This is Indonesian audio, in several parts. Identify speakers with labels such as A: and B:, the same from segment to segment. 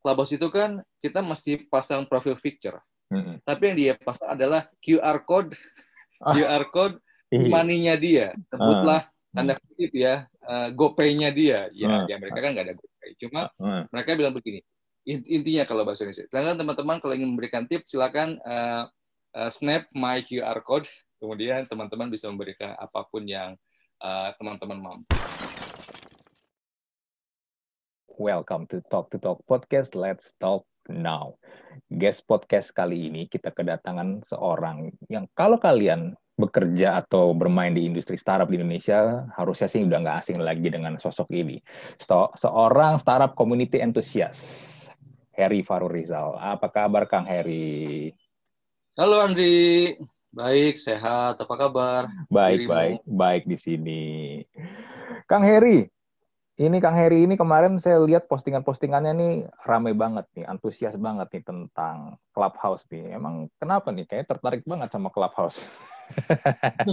A: Clubhouse itu kan kita mesti pasang profil picture.
B: Mm-mm.
A: Tapi yang dia pasang adalah QR code,
B: Ah.
A: QR code
B: Iya.
A: money-nya dia. Sebutlah tanda kutip ya, uh, GoPay-nya dia. Ya,
B: Ah.
A: di Amerika kan nggak ada GoPay. Cuma
B: Mm.
A: mereka bilang begini, in- intinya kalau bahasa Indonesia. Silakan teman-teman kalau ingin memberikan tips, silakan uh, uh, snap my QR code. Kemudian teman-teman bisa memberikan apa pun yang uh, teman-teman mampu.
B: Welcome to Talk to Talk Podcast. Let's talk now. Guest podcast kali ini kita kedatangan seorang yang kalau kalian bekerja atau bermain di industri startup di Indonesia, harusnya sih udah nggak asing lagi dengan sosok ini. Seorang startup community enthusiast, Harry Farul Rizal. Apa kabar Kang Harry?
A: Halo Andri, baik, sehat, apa kabar?
B: Baik,
A: Dirimu?
B: baik, baik di sini. Kang Heri, ini Kang Heri ini kemarin saya lihat postingan-postingannya nih rame banget nih, antusias banget nih tentang Clubhouse nih. Emang kenapa nih? Kayak tertarik banget sama Clubhouse.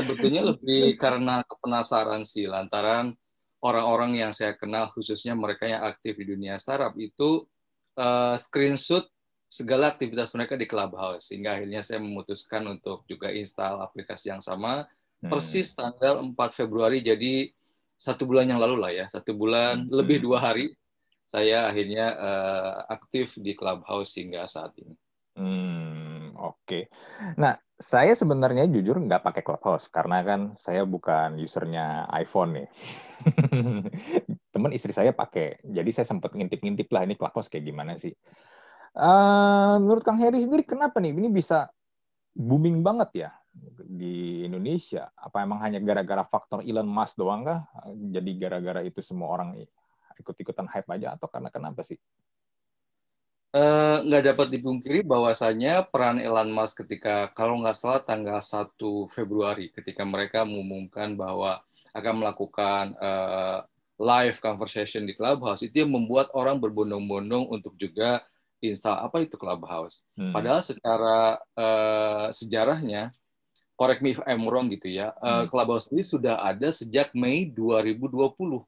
A: Sebetulnya lebih karena kepenasaran sih, lantaran orang-orang yang saya kenal, khususnya mereka yang aktif di dunia startup, itu eh, screenshot segala aktivitas mereka di Clubhouse. Sehingga akhirnya saya memutuskan untuk juga install aplikasi yang sama,
B: Hmm.
A: persis tanggal 4 Februari, jadi satu bulan yang lalu lah ya, satu bulan,
B: Hmm.
A: lebih dua hari, saya akhirnya eh, aktif di Clubhouse hingga saat ini.
B: Hmm, oke. Nah, saya sebenarnya jujur nggak pakai Clubhouse karena kan saya bukan usernya iPhone nih. Temen istri saya pakai, jadi saya sempat ngintip-ngintip lah ini Clubhouse kayak gimana sih. Eh, menurut Kang Heri sendiri kenapa nih ini bisa booming banget ya di Indonesia? Apa emang hanya gara-gara faktor Elon Musk doang kah? Jadi gara-gara itu semua orang ikut-ikutan hype aja atau karena kenapa sih?
A: Eh, nggak dapat dipungkiri bahwasanya peran Elon Musk ketika kalau nggak salah tanggal 1 Februari ketika mereka mengumumkan bahwa akan melakukan eh, live conversation di Clubhouse itu yang membuat orang berbondong-bondong untuk juga install apa itu Clubhouse.
B: Hmm.
A: Padahal secara eh, sejarahnya, correct me if I'm wrong gitu ya, eh,
B: Hmm.
A: Clubhouse ini sudah ada sejak Mei 2020.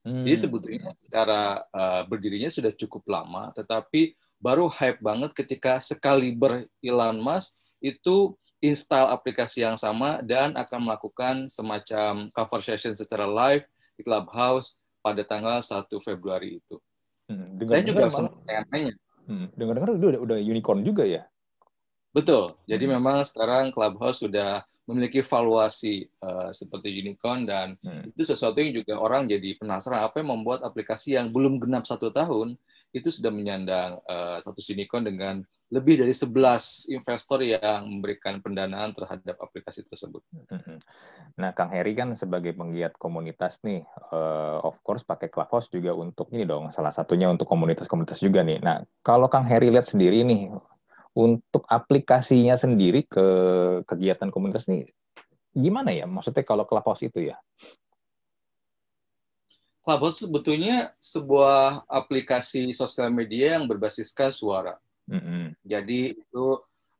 B: Hmm.
A: Jadi sebetulnya secara uh, berdirinya sudah cukup lama, tetapi baru hype banget ketika sekaliber Elon Musk itu install aplikasi yang sama dan akan melakukan semacam conversation secara live di Clubhouse pada tanggal 1 Februari itu.
B: Hmm,
A: Saya juga
B: dengar-dengar
A: sempat tanya.
B: Hmm, dengar-dengar udah, udah unicorn juga ya?
A: Betul. Jadi
B: Hmm.
A: memang sekarang Clubhouse sudah memiliki valuasi uh, seperti unicorn dan
B: Hmm.
A: itu sesuatu yang juga orang jadi penasaran apa yang membuat aplikasi yang belum genap satu tahun itu sudah menyandang uh, satu unicorn dengan lebih dari 11 investor yang memberikan pendanaan terhadap aplikasi tersebut.
B: Mhm. Nah, Kang Heri kan sebagai penggiat komunitas nih, eh, of course pakai Clubhouse juga untuk ini dong, salah satunya untuk komunitas-komunitas juga nih. Nah, kalau Kang Heri lihat sendiri nih, untuk aplikasinya sendiri ke kegiatan komunitas nih, gimana ya? Maksudnya kalau Clubhouse itu ya?
A: Clubhouse sebetulnya sebuah aplikasi sosial media yang berbasiskan suara.
B: Mhm.
A: Jadi itu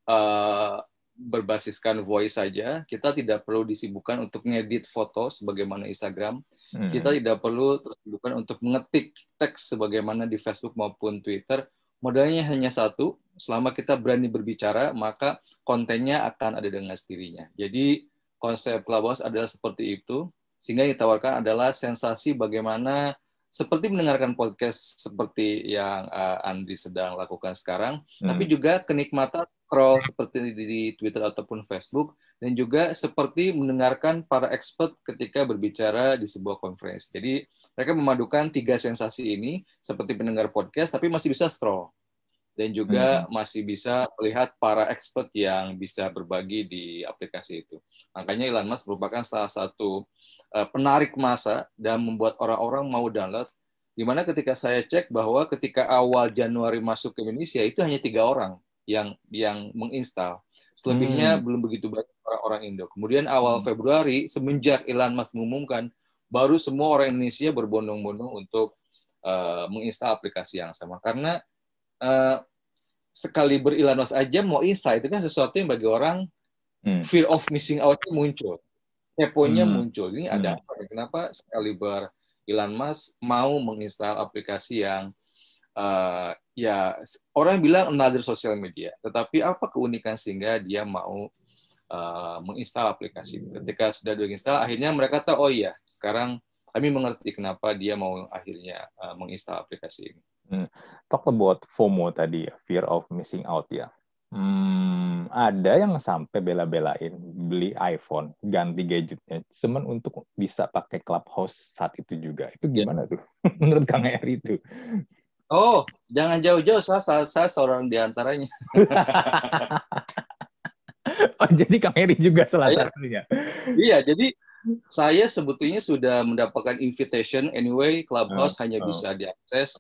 A: uh, berbasiskan voice saja. Kita tidak perlu disibukkan untuk ngedit foto sebagaimana Instagram.
B: Mhm.
A: Kita tidak perlu tersibukkan untuk mengetik teks sebagaimana di Facebook maupun Twitter. Modalnya hanya satu, selama kita berani berbicara, maka kontennya akan ada dengan sendirinya. Jadi konsep Clubhouse adalah seperti itu, sehingga ditawarkan adalah sensasi bagaimana seperti mendengarkan podcast seperti yang uh, Andri sedang lakukan sekarang,
B: Hmm.
A: tapi juga kenikmatan scroll seperti di, di Twitter ataupun Facebook, dan juga seperti mendengarkan para expert ketika berbicara di sebuah konferensi. Jadi mereka memadukan tiga sensasi ini seperti mendengar podcast, tapi masih bisa scroll dan juga masih bisa melihat para expert yang bisa berbagi di aplikasi itu. Makanya Elon Musk merupakan salah satu uh, penarik masa dan membuat orang-orang mau download. Di mana ketika saya cek bahwa ketika awal Januari masuk ke Indonesia itu hanya tiga orang yang yang menginstal. Selebihnya
B: Hmm.
A: belum begitu banyak orang-orang Indo. Kemudian awal
B: Hmm.
A: Februari semenjak Elon Musk mengumumkan, baru semua orang Indonesia berbondong-bondong untuk uh, menginstal aplikasi yang sama. Karena uh, sekali Elon Musk aja mau install itu kan sesuatu yang bagi orang
B: Hmm.
A: fear of missing out muncul. Keponya
B: Hmm.
A: muncul. Ini ada
B: Hmm.
A: apa? ya? Kenapa sekali Elon Musk mau menginstal aplikasi yang uh, ya orang bilang another social media, tetapi apa keunikan sehingga dia mau uh, menginstal aplikasi? Ketika sudah diinstal, akhirnya mereka tahu oh iya sekarang kami mengerti kenapa dia mau akhirnya uh, menginstal aplikasi ini.
B: Hmm. Talk about FOMO tadi ya, fear of missing out ya. Hmm, ada yang sampai bela-belain beli iPhone, ganti gadgetnya, cuman untuk bisa pakai Clubhouse saat itu juga. Itu ya. gimana tuh menurut Kang Eri itu?
A: Oh, jangan jauh-jauh, saya, saya, saya seorang di antaranya.
B: oh, jadi Kang Eri juga salah iya. satunya.
A: Iya, jadi saya sebetulnya sudah mendapatkan invitation anyway, Clubhouse uh, hanya uh. bisa diakses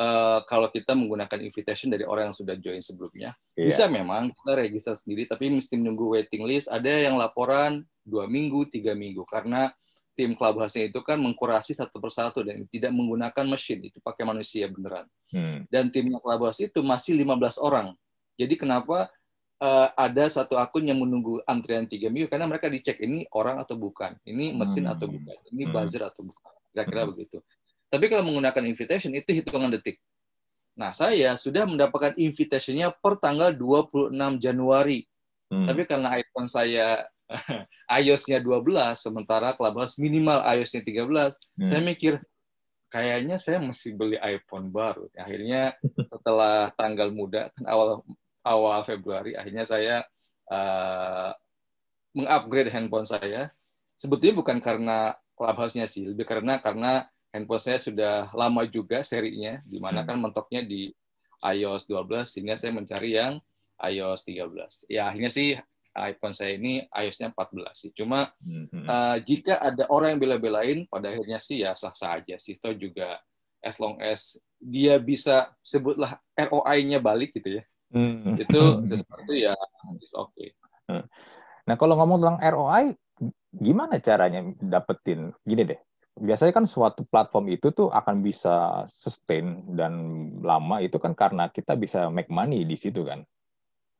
A: uh, kalau kita menggunakan invitation dari orang yang sudah join sebelumnya. Yeah. Bisa memang kita register sendiri, tapi mesti menunggu waiting list. Ada yang laporan dua minggu, tiga minggu, karena tim Clubhouse-nya itu kan mengkurasi satu persatu dan tidak menggunakan mesin, itu pakai manusia beneran. Hmm. Dan timnya Clubhouse itu masih 15 orang. Jadi kenapa uh, ada satu akun yang menunggu antrian tiga minggu? Karena mereka dicek ini orang atau bukan, ini mesin hmm. atau bukan, ini hmm. buzzer atau bukan. Kira-kira hmm. begitu. Tapi kalau menggunakan invitation itu hitungan detik. Nah, saya sudah mendapatkan invitationnya per tanggal 26 Januari. Hmm. Tapi karena iPhone saya iOS-nya 12, sementara Clubhouse minimal iOS-nya 13, hmm. saya mikir, kayaknya saya mesti beli iPhone baru. Akhirnya setelah tanggal muda, kan awal awal Februari, akhirnya saya uh, mengupgrade handphone saya. Sebetulnya bukan karena Clubhouse-nya sih, lebih karena karena handphone saya sudah lama juga serinya, di mana hmm. kan mentoknya di iOS 12, sehingga saya mencari yang iOS 13. Ya akhirnya sih iPhone saya ini iOS-nya 14 sih. Cuma hmm. uh, jika ada orang yang bela-belain, pada akhirnya sih ya sah-sah aja sih. Itu juga as long as dia bisa sebutlah ROI-nya balik gitu ya. Hmm. Itu sesuatu ya is okay.
B: Nah kalau ngomong tentang ROI, gimana caranya dapetin? Gini deh, biasanya kan suatu platform itu tuh akan bisa sustain dan lama itu kan karena kita bisa make money di situ kan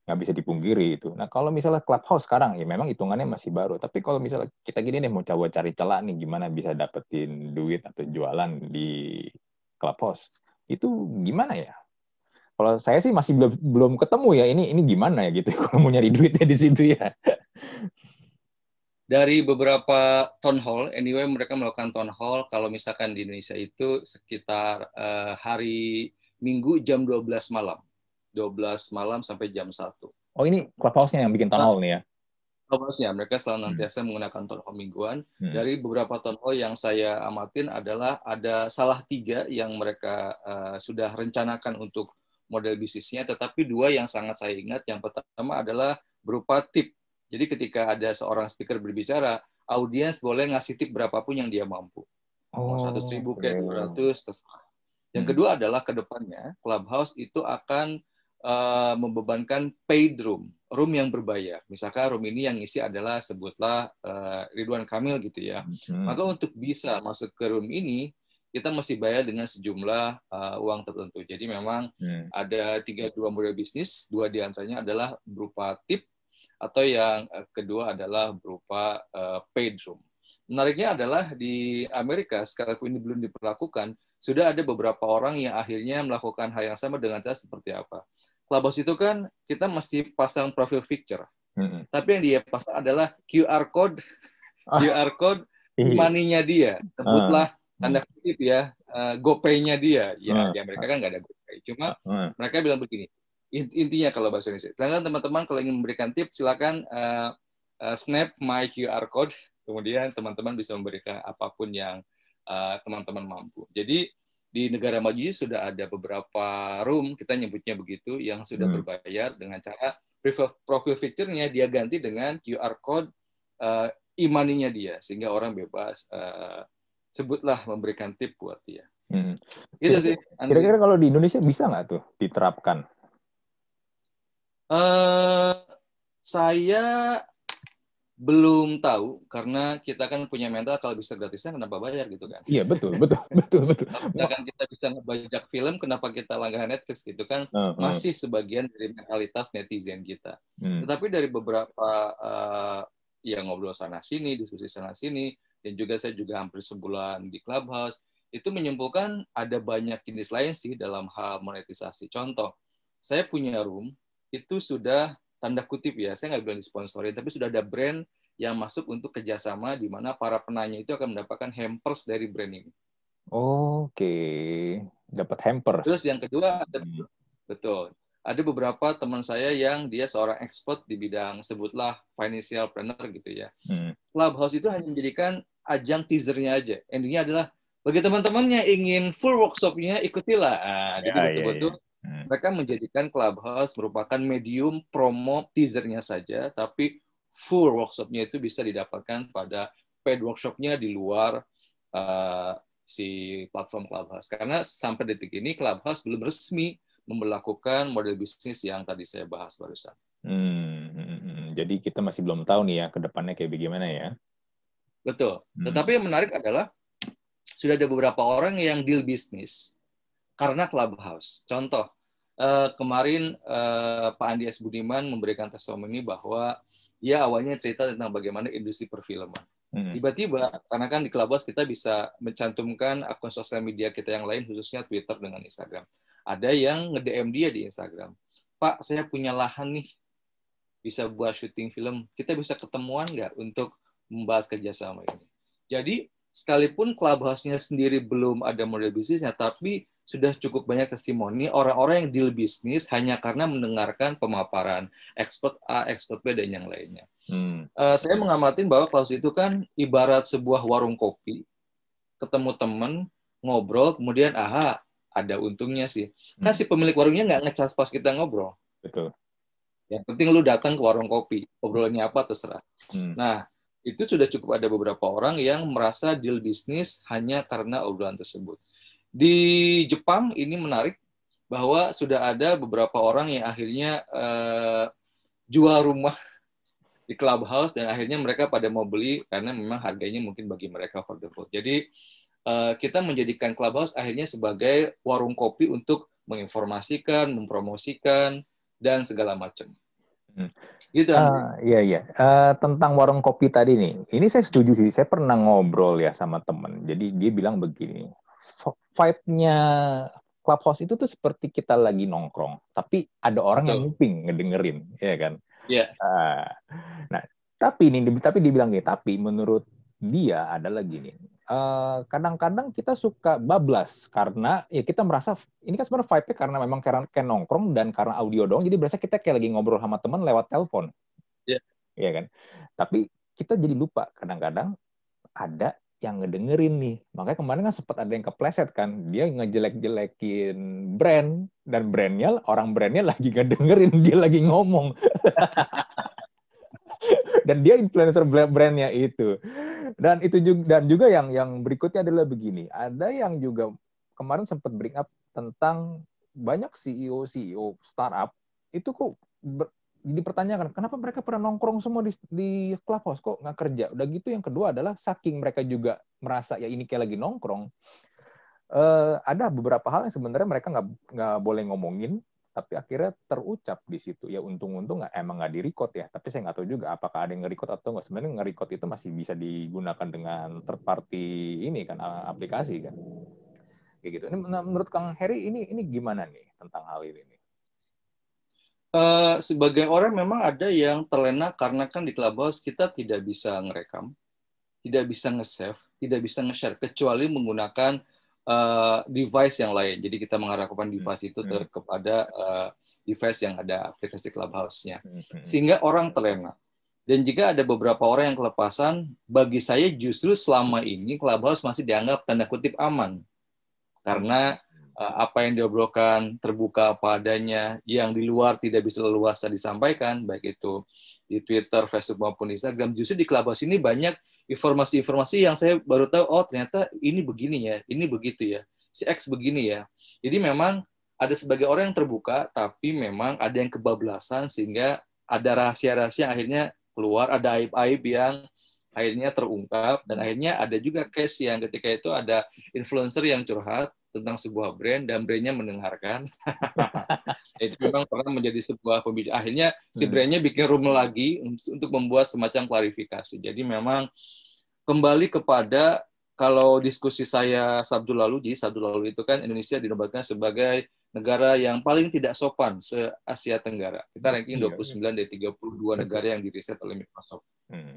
B: nggak bisa dipungkiri itu. Nah kalau misalnya Clubhouse sekarang ya memang hitungannya masih baru. Tapi kalau misalnya kita gini nih mau coba cari celah nih gimana bisa dapetin duit atau jualan di Clubhouse itu gimana ya? Kalau saya sih masih belum belum ketemu ya ini ini gimana ya gitu kalau mau nyari duitnya di situ ya
A: dari beberapa town hall, anyway mereka melakukan town hall kalau misalkan di Indonesia itu sekitar uh, hari Minggu jam 12 malam. 12 malam sampai jam 1.
B: Oh ini clubhouse-nya yang bikin town hall nih ya?
A: Clubhouse-nya, mereka selalu nanti hmm. menggunakan town hall mingguan. Hmm. Dari beberapa town hall yang saya amatin adalah ada salah tiga yang mereka uh, sudah rencanakan untuk model bisnisnya, tetapi dua yang sangat saya ingat. Yang pertama adalah berupa tip jadi ketika ada seorang speaker berbicara, audiens boleh ngasih tip berapapun yang dia mampu. Oh, seratus ribu kayak dua ratus terserah. Yang hmm. kedua adalah ke depannya Clubhouse itu akan uh, membebankan paid room, room yang berbayar. Misalkan room ini yang isi adalah sebutlah uh, Ridwan Kamil gitu ya. Hmm. Maka untuk bisa masuk ke room ini kita mesti bayar dengan sejumlah uh, uang tertentu. Jadi memang hmm. ada tiga dua model bisnis, dua di antaranya adalah berupa tip atau yang eh, kedua adalah berupa uh, paid room. Menariknya adalah di Amerika, sekalipun ini belum diperlakukan, sudah ada beberapa orang yang akhirnya melakukan hal yang sama dengan cara seperti apa. Clubhouse itu kan kita mesti pasang profil picture. Mm-hmm. Tapi yang dia pasang adalah QR code. Ah. QR code iya. money-nya dia. Sebutlah uh. tanda kutip ya, uh, GoPay-nya dia. Ya, uh. di Amerika kan nggak ada GoPay. Cuma uh. mereka bilang begini, intinya kalau bahasa Indonesia. Silakan teman-teman kalau ingin memberikan tips silakan uh, uh, snap my QR code kemudian teman-teman bisa memberikan apa pun yang uh, teman-teman mampu. Jadi di negara maju sudah ada beberapa room kita nyebutnya begitu yang sudah hmm. berbayar dengan cara profil fiturnya dia ganti dengan QR code uh, imaninya dia sehingga orang bebas uh, sebutlah memberikan tip buat dia. Hmm.
B: Itu sih. Kira-kira kalau di Indonesia bisa nggak tuh diterapkan?
A: Uh, saya belum tahu karena kita kan punya mental kalau bisa gratisnya kenapa bayar gitu kan?
B: Iya betul betul betul betul.
A: kan kita bisa ngebajak film kenapa kita langganan Netflix gitu kan? Uh, uh. Masih sebagian dari mentalitas netizen kita. Hmm. Tetapi dari beberapa uh, yang ngobrol sana sini, diskusi sana sini, dan juga saya juga hampir sebulan di Clubhouse itu menyimpulkan ada banyak jenis lain sih dalam hal monetisasi. Contoh, saya punya room itu sudah tanda kutip ya, saya nggak bilang disponsori, tapi sudah ada brand yang masuk untuk kerjasama di mana para penanya itu akan mendapatkan hampers dari brand ini.
B: Oke, dapat hampers.
A: Terus yang kedua hmm. betul. Ada beberapa teman saya yang dia seorang expert di bidang sebutlah financial planner gitu ya. Hmm. Clubhouse itu hanya menjadikan ajang teasernya aja. Endingnya adalah bagi teman-teman yang ingin full workshopnya ikutilah. Nah, ya, jadi ya, betul-betul ya, ya. Hmm. mereka menjadikan Clubhouse merupakan medium promo teasernya saja, tapi full workshopnya itu bisa didapatkan pada paid workshopnya di luar uh, si platform Clubhouse. Karena sampai detik ini Clubhouse belum resmi memperlakukan model bisnis yang tadi saya bahas barusan.
B: Hmm, hmm, hmm, jadi kita masih belum tahu nih ya ke depannya kayak bagaimana ya.
A: Betul. Hmm. Tetapi yang menarik adalah sudah ada beberapa orang yang deal bisnis karena Clubhouse. Contoh, eh, kemarin eh, Pak Andi S. Budiman memberikan testimoni bahwa dia awalnya cerita tentang bagaimana industri perfilman. Hmm. Tiba-tiba, karena kan di Clubhouse kita bisa mencantumkan akun sosial media kita yang lain, khususnya Twitter dengan Instagram. Ada yang nge-DM dia di Instagram. Pak, saya punya lahan nih, bisa buat syuting film. Kita bisa ketemuan nggak untuk membahas kerjasama ini? Jadi, sekalipun clubhouse-nya sendiri belum ada model bisnisnya, tapi sudah cukup banyak testimoni orang-orang yang deal bisnis hanya karena mendengarkan pemaparan expert A, expert B, dan yang lainnya. Hmm. Uh, saya mengamati bahwa clubhouse itu kan ibarat sebuah warung kopi, ketemu teman, ngobrol, kemudian aha, ada untungnya sih. Kan hmm. si pemilik warungnya nggak ngecas pas kita ngobrol.
B: Betul.
A: Yang penting lu datang ke warung kopi, obrolannya apa terserah. Hmm. Nah, itu sudah cukup ada beberapa orang yang merasa deal bisnis hanya karena obrolan tersebut. Di Jepang ini menarik bahwa sudah ada beberapa orang yang akhirnya uh, jual rumah di clubhouse dan akhirnya mereka pada mau beli karena memang harganya mungkin bagi mereka affordable. Jadi uh, kita menjadikan clubhouse akhirnya sebagai warung kopi untuk menginformasikan, mempromosikan dan segala macam.
B: Hmm. Gitu. Uh, iya iya. Uh, tentang warung kopi tadi nih, ini saya setuju sih. Saya pernah ngobrol ya sama temen. Jadi dia bilang begini, vibe-nya clubhouse itu tuh seperti kita lagi nongkrong, tapi ada orang Betul. yang nguping ngedengerin, ya kan?
A: Iya. Yeah. Uh,
B: nah, tapi ini tapi dibilang gini, tapi menurut dia adalah gini eh, kadang-kadang kita suka bablas karena ya kita merasa ini kan sebenarnya vibe-nya karena memang karena kayak nongkrong dan karena audio doang jadi berasa kita kayak lagi ngobrol sama teman lewat telepon.
A: Iya. Yeah.
B: Iya kan? Tapi kita jadi lupa kadang-kadang ada yang ngedengerin nih. Makanya kemarin kan sempat ada yang kepleset kan. Dia ngejelek-jelekin brand dan brandnya orang brandnya lagi ngedengerin dia lagi ngomong. dan dia influencer brandnya itu dan itu juga dan juga yang yang berikutnya adalah begini ada yang juga kemarin sempat bring up tentang banyak CEO CEO startup itu kok ber, dipertanyakan kenapa mereka pernah nongkrong semua di, di clubhouse? Kok nggak kerja? Udah gitu yang kedua adalah saking mereka juga merasa ya ini kayak lagi nongkrong. Uh, ada beberapa hal yang sebenarnya mereka nggak nggak boleh ngomongin tapi akhirnya terucap di situ. Ya untung-untung nggak emang nggak direcord ya. Tapi saya nggak tahu juga apakah ada yang nge atau nggak. Sebenarnya nge itu masih bisa digunakan dengan third party ini kan aplikasi kan. Kayak gitu. Ini menurut Kang Heri ini ini gimana nih tentang hal ini
A: Uh, sebagai orang memang ada yang terlena karena kan di Clubhouse kita tidak bisa ngerekam, tidak bisa nge-save, tidak bisa nge-share kecuali menggunakan uh, device yang lain. Jadi kita mengharapkan hmm. device itu ter kepada uh, device yang ada aplikasi Clubhouse-nya. Hmm, hmm. Sehingga orang terlena. Dan jika ada beberapa orang yang kelepasan, bagi saya justru selama ini Clubhouse masih dianggap tanda kutip aman. Karena apa yang diobrolkan terbuka apa adanya, yang di luar tidak bisa leluasa disampaikan, baik itu di Twitter, Facebook maupun Instagram. Justru di Clubhouse ini banyak informasi-informasi yang saya baru tahu oh ternyata ini begini ya ini begitu ya si X begini ya jadi memang ada sebagai orang yang terbuka tapi memang ada yang kebablasan sehingga ada rahasia-rahasia yang akhirnya keluar ada aib-aib yang akhirnya terungkap dan akhirnya ada juga case yang ketika itu ada influencer yang curhat tentang sebuah brand dan brandnya mendengarkan itu memang pernah menjadi sebuah pembicaraan akhirnya si hmm. brandnya bikin room lagi untuk membuat semacam klarifikasi jadi memang kembali kepada kalau diskusi saya Sabtu lalu, jadi Sabtu lalu itu kan Indonesia dinobatkan sebagai negara yang paling tidak sopan se-Asia Tenggara. Kita ranking 29 iya, iya. dari 32 negara yang diriset oleh Microsoft. Hmm.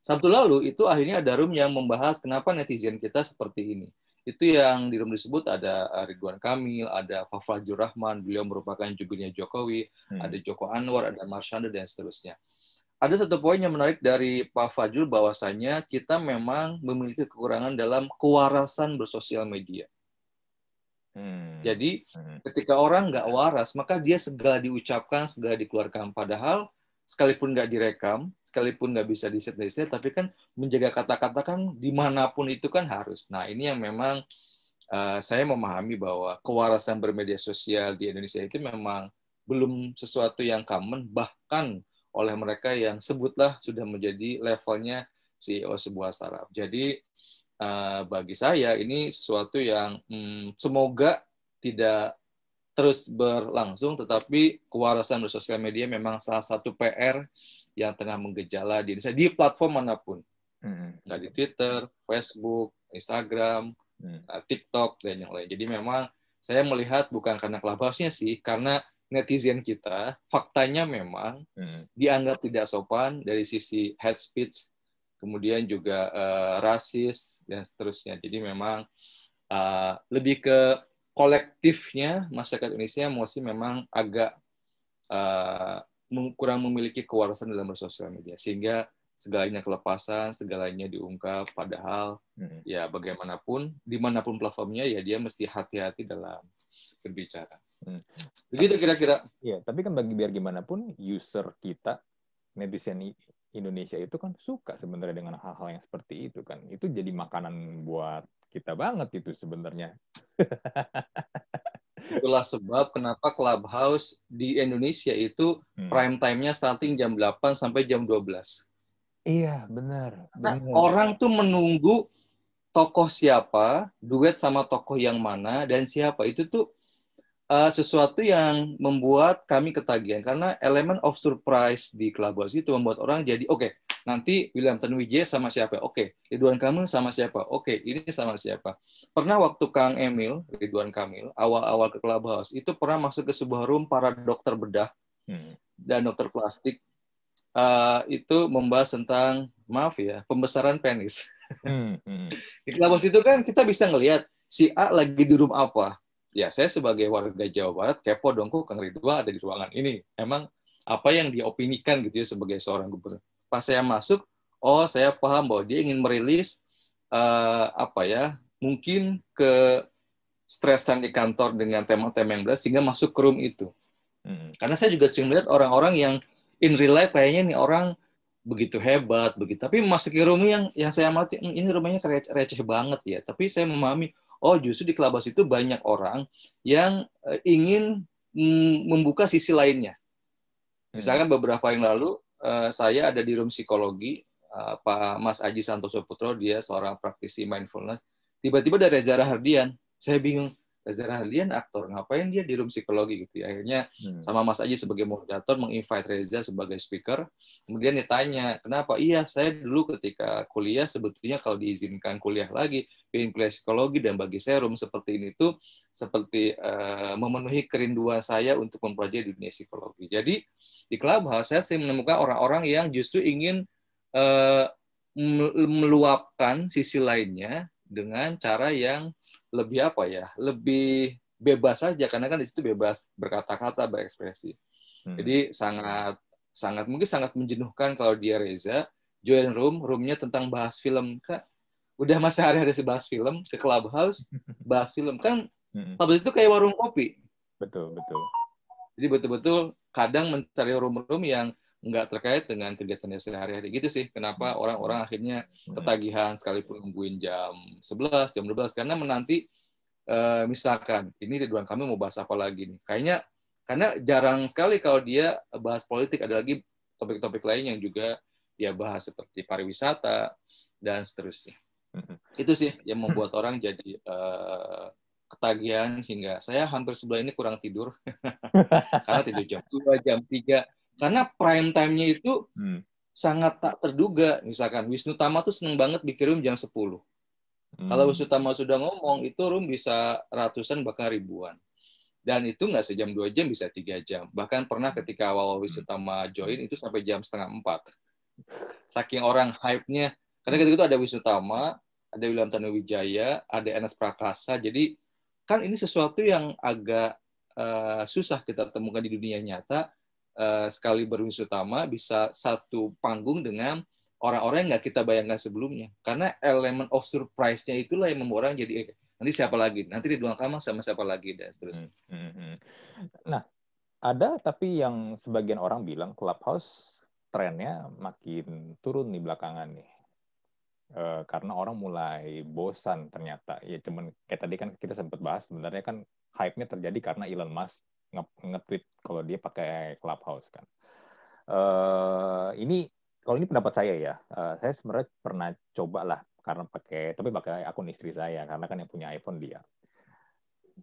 A: Sabtu lalu itu akhirnya ada room yang membahas kenapa netizen kita seperti ini. Itu yang di room disebut ada Ridwan Kamil, ada Fafrajur Rahman, beliau merupakan jubirnya Jokowi, hmm. ada Joko Anwar, ada Marshanda, dan seterusnya ada satu poin yang menarik dari Pak Fajul bahwasanya kita memang memiliki kekurangan dalam kewarasan bersosial media. Hmm. Jadi hmm. ketika orang nggak waras, maka dia segala diucapkan, segala dikeluarkan. Padahal sekalipun nggak direkam, sekalipun nggak bisa diset set tapi kan menjaga kata-kata kan di mana pun itu kan harus. Nah ini yang memang uh, saya memahami bahwa kewarasan bermedia sosial di Indonesia itu memang belum sesuatu yang common, bahkan oleh mereka yang sebutlah sudah menjadi levelnya CEO sebuah startup. Jadi uh, bagi saya ini sesuatu yang hmm, semoga tidak terus berlangsung, tetapi kewarasan bersosial media memang salah satu PR yang tengah menggejala di Indonesia di platform mana pun, hmm. nggak di Twitter, Facebook, Instagram, hmm. TikTok dan yang lain. Jadi memang saya melihat bukan karena clubhouse-nya sih, karena netizen kita faktanya memang hmm. dianggap tidak sopan dari sisi hate speech, kemudian juga uh, rasis dan seterusnya. Jadi memang uh, lebih ke kolektifnya masyarakat Indonesia masih memang agak uh, kurang memiliki kewarasan dalam bersosial media sehingga segalanya kelepasan, segalanya diungkap, padahal hmm. ya bagaimanapun, di mana pun platformnya ya dia mesti hati-hati dalam berbicara. Hmm. Begitu kira-kira.
B: Iya, tapi kan bagi biar gimana pun user kita netizen Indonesia itu kan suka sebenarnya dengan hal-hal yang seperti itu kan. Itu jadi makanan buat kita banget itu sebenarnya.
A: Itulah sebab kenapa Clubhouse di Indonesia itu hmm. prime time-nya starting jam 8 sampai jam 12.
B: Iya, benar.
A: Nah, orang tuh menunggu tokoh siapa, duet sama tokoh yang mana, dan siapa. Itu tuh uh, sesuatu yang membuat kami ketagihan karena elemen of surprise di Clubhouse itu membuat orang jadi oke okay, nanti William Tanwijaya sama siapa oke Ridwan Kamil sama siapa oke ini sama siapa pernah waktu Kang Emil Ridwan Kamil awal-awal ke Clubhouse itu pernah masuk ke sebuah room para dokter bedah hmm. dan dokter plastik uh, itu membahas tentang maaf ya pembesaran penis hmm. Hmm. di Clubhouse itu kan kita bisa ngelihat si A lagi di room apa ya saya sebagai warga Jawa Barat kepo dong kok Kang Ridwan ada di ruangan ini. Emang apa yang diopinikan gitu ya sebagai seorang gubernur. Pas saya masuk, oh saya paham bahwa dia ingin merilis uh, apa ya, mungkin ke stresan di kantor dengan tema-tema yang berat sehingga masuk ke room itu. Hmm. Karena saya juga sering melihat orang-orang yang in real life kayaknya nih orang begitu hebat begitu tapi masuk ke room yang yang saya mati hmm, ini rumahnya receh banget ya tapi saya memahami oh justru di Clubhouse itu banyak orang yang uh, ingin mm, membuka sisi lainnya. Hmm. Misalkan beberapa yang lalu uh, saya ada di room psikologi, uh, Pak Mas Aji Santoso Putro, dia seorang praktisi mindfulness. Tiba-tiba ada Reza Rahardian. Saya bingung, Reza Rahadian aktor, ngapain dia di room psikologi gitu ya. Akhirnya hmm. sama Mas Aji sebagai moderator menginvite Reza sebagai speaker. Kemudian ditanya, kenapa? Iya, saya dulu ketika kuliah sebetulnya kalau diizinkan kuliah lagi, pengen kuliah psikologi dan bagi saya room seperti ini tuh seperti uh, memenuhi kerinduan saya untuk mempelajari dunia psikologi. Jadi di Clubhouse saya sering menemukan orang-orang yang justru ingin uh, meluapkan sisi lainnya dengan cara yang lebih apa ya lebih bebas saja karena kan di situ bebas berkata-kata berekspresi. Hmm. jadi sangat sangat mungkin sangat menjenuhkan kalau dia Reza. Join room roomnya tentang bahas film kak. Udah masa hari-hari bahas film ke clubhouse bahas film. Kan hmm. clubhouse itu kayak warung kopi.
B: Betul betul.
A: Jadi betul-betul kadang mencari room-room yang nggak terkait dengan kegiatannya sehari-hari. Gitu sih kenapa hmm. orang-orang akhirnya hmm. ketagihan sekalipun nungguin jam 11 jam 12 karena menanti uh, misalkan ini Ridwan kami mau bahas apa lagi nih? Kayaknya karena jarang sekali kalau dia bahas politik ada lagi topik-topik lain yang juga dia bahas seperti pariwisata dan seterusnya. Hmm. itu sih yang membuat orang jadi uh, ketagihan hingga saya hampir sebulan ini kurang tidur. Karena tidur jam 2, jam 3 karena prime time-nya itu hmm. sangat tak terduga. Misalkan Wisnu Tama tuh seneng banget bikin room jam 10. Hmm. Kalau Wisutama sudah ngomong, itu room bisa ratusan bahkan ribuan. Dan itu nggak sejam dua jam, bisa tiga jam. Bahkan pernah ketika awal Wisutama join, itu sampai jam setengah empat. Saking orang hype-nya. Karena ketika itu ada Wisutama, ada William Tanuwijaya, ada Enes Prakasa. Jadi kan ini sesuatu yang agak uh, susah kita temukan di dunia nyata. Uh, sekali berwisutama bisa satu panggung dengan orang-orang yang nggak kita bayangkan sebelumnya. Karena elemen of surprise-nya itulah yang membuat orang jadi nanti siapa lagi? Nanti di Duang Kamar sama siapa lagi dan seterusnya. Hmm, hmm, hmm.
B: Nah, ada tapi yang sebagian orang bilang Clubhouse trennya makin turun nih belakangan nih. E, karena orang mulai bosan ternyata. Ya cuman kayak tadi kan kita sempat bahas sebenarnya kan hype-nya terjadi karena Elon Musk nge-tweet kalau dia pakai Clubhouse kan. E, ini kalau ini pendapat saya ya, uh, saya sebenarnya pernah coba lah karena pakai tapi pakai akun istri saya karena kan yang punya iPhone dia.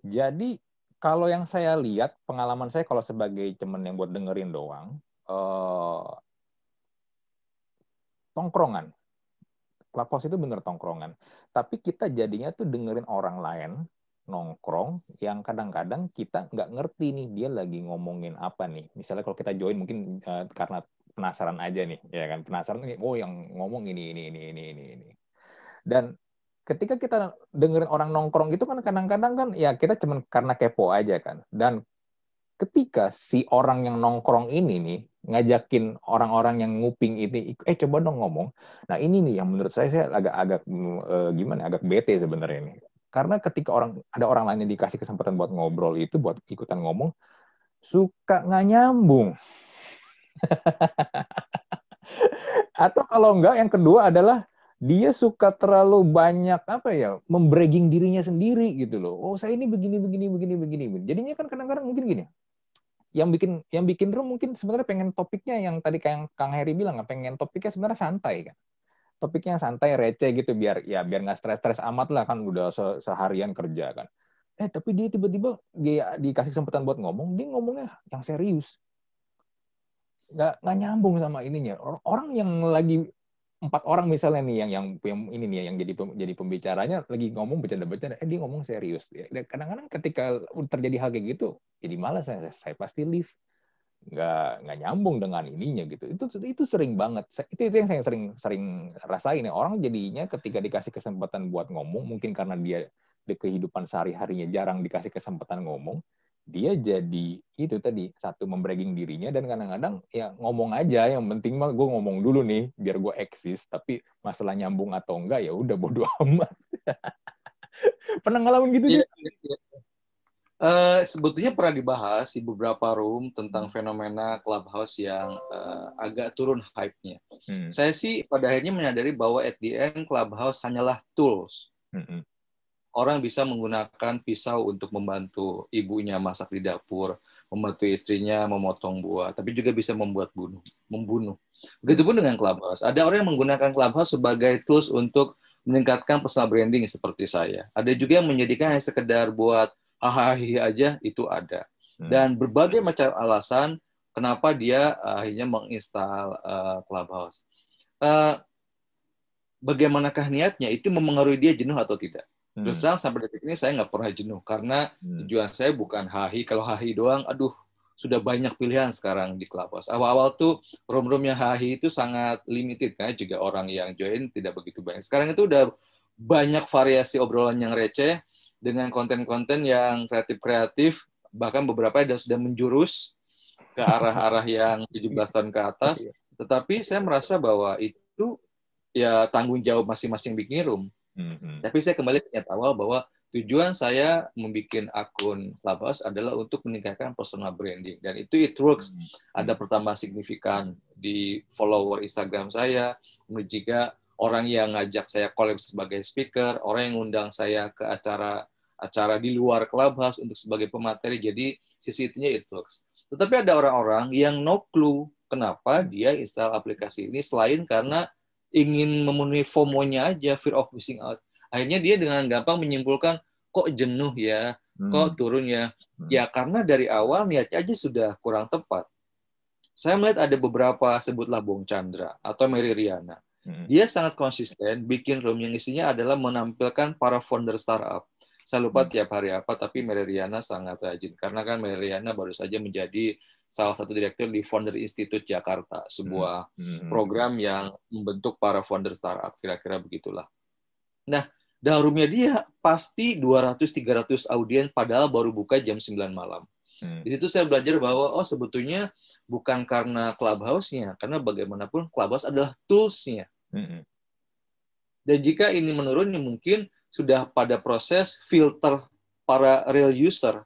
B: Jadi kalau yang saya lihat pengalaman saya kalau sebagai teman yang buat dengerin doang, uh, tongkrongan. Clubhouse itu bener tongkrongan. Tapi kita jadinya tuh dengerin orang lain nongkrong yang kadang-kadang kita nggak ngerti nih dia lagi ngomongin apa nih. Misalnya kalau kita join mungkin uh, karena penasaran aja nih, ya kan penasaran nih, oh yang ngomong ini ini ini ini ini ini. Dan ketika kita dengerin orang nongkrong gitu kan kadang-kadang kan ya kita cuman karena kepo aja kan. Dan ketika si orang yang nongkrong ini nih ngajakin orang-orang yang nguping ini, eh coba dong ngomong. Nah ini nih yang menurut saya saya agak-agak eh, gimana, agak bete sebenarnya ini. Karena ketika orang ada orang lain yang dikasih kesempatan buat ngobrol itu, buat ikutan ngomong, suka nggak nyambung. Atau kalau enggak, yang kedua adalah dia suka terlalu banyak apa ya membragging dirinya sendiri gitu loh. Oh saya ini begini begini begini begini. Jadinya kan kadang-kadang mungkin gini. Yang bikin yang bikin room mungkin sebenarnya pengen topiknya yang tadi kayak Kang Heri bilang pengen topiknya sebenarnya santai kan. Topiknya santai receh gitu biar ya biar nggak stres-stres amat lah kan udah se seharian kerja kan. Eh tapi dia tiba-tiba dia dikasih kesempatan buat ngomong, dia ngomongnya yang serius. Nggak nggak nyambung sama ininya. Orang yang lagi empat orang misalnya nih yang yang, yang ini nih yang jadi jadi pembicaranya lagi ngomong bercanda-bercanda eh dia ngomong serius. Kadang-kadang ketika terjadi hal kayak gitu jadi malas saya saya pasti leave nggak nggak nyambung dengan ininya gitu. Itu itu sering banget. Itu itu yang saya sering sering rasain ya. Orang jadinya ketika dikasih kesempatan buat ngomong mungkin karena dia di kehidupan sehari harinya jarang dikasih kesempatan ngomong dia jadi itu tadi satu membragging dirinya dan kadang-kadang ya ngomong aja. Yang penting mah gue ngomong dulu nih biar gue eksis. Tapi masalah nyambung atau enggak ya udah bodo amat. Pernah ngalamin gitu ya, ya.
A: Uh, sebetulnya pernah dibahas di beberapa room tentang fenomena clubhouse yang uh, agak turun hype-nya. Hmm. Saya sih pada akhirnya menyadari bahwa at the end clubhouse hanyalah tools. Hmm orang bisa menggunakan pisau untuk membantu ibunya masak di dapur, membantu istrinya memotong buah, tapi juga bisa membuat bunuh, membunuh. Begitupun dengan Clubhouse. Ada orang yang menggunakan Clubhouse sebagai tools untuk meningkatkan personal branding seperti saya. Ada juga yang menjadikan hanya sekedar buat hahaha aja, itu ada. Hmm. Dan berbagai macam alasan kenapa dia uh, akhirnya menginstal uh, Clubhouse. Uh, bagaimanakah niatnya? Itu memengaruhi dia jenuh atau tidak? Terus hmm. terang sampai detik ini saya nggak pernah jenuh karena hmm. tujuan saya bukan hahi. Kalau hahi doang, aduh sudah banyak pilihan sekarang di Clubhouse. Awal-awal tuh room-room yang hahi itu sangat limited karena juga orang yang join tidak begitu banyak. Sekarang itu udah banyak variasi obrolan yang receh dengan konten-konten yang kreatif-kreatif, bahkan beberapa yang sudah menjurus ke arah-arah yang 17 tahun ke atas. Iya. Tetapi saya merasa bahwa itu ya tanggung jawab masing-masing bikin room hmm Tapi saya kembali ke niat awal bahwa tujuan saya membuat akun Clubhouse adalah untuk meningkatkan personal branding dan itu it works. Mm-hmm. Ada pertambah signifikan di follower Instagram saya, kemudian juga orang yang ngajak saya collab sebagai speaker, orang yang ngundang saya ke acara acara di luar Clubhouse untuk sebagai pemateri. Jadi sisi itunya it works. Tetapi ada orang-orang yang no clue kenapa dia install aplikasi ini selain karena ingin memenuhi FOMO-nya aja, fear of missing out. Akhirnya dia dengan gampang menyimpulkan kok jenuh ya, hmm. kok turun ya. Hmm. Ya karena dari awal niatnya aja sudah kurang tepat. Saya melihat ada beberapa sebutlah Bong Chandra atau Mary Riana hmm. dia sangat konsisten bikin room yang isinya adalah menampilkan para founder startup. Saya lupa hmm. tiap hari apa, tapi Meleriana sangat rajin karena kan Meleriana baru saja menjadi salah satu direktur di Founder Institute Jakarta, sebuah hmm. program yang membentuk para founder startup, kira-kira begitulah. Nah, darumnya dia pasti 200-300 audien padahal baru buka jam 9 malam. Hmm. Di situ saya belajar bahwa oh sebetulnya bukan karena clubhouse-nya, karena bagaimanapun clubhouse adalah tools-nya. Hmm. Dan jika ini menurun, ya mungkin sudah pada proses filter para real user.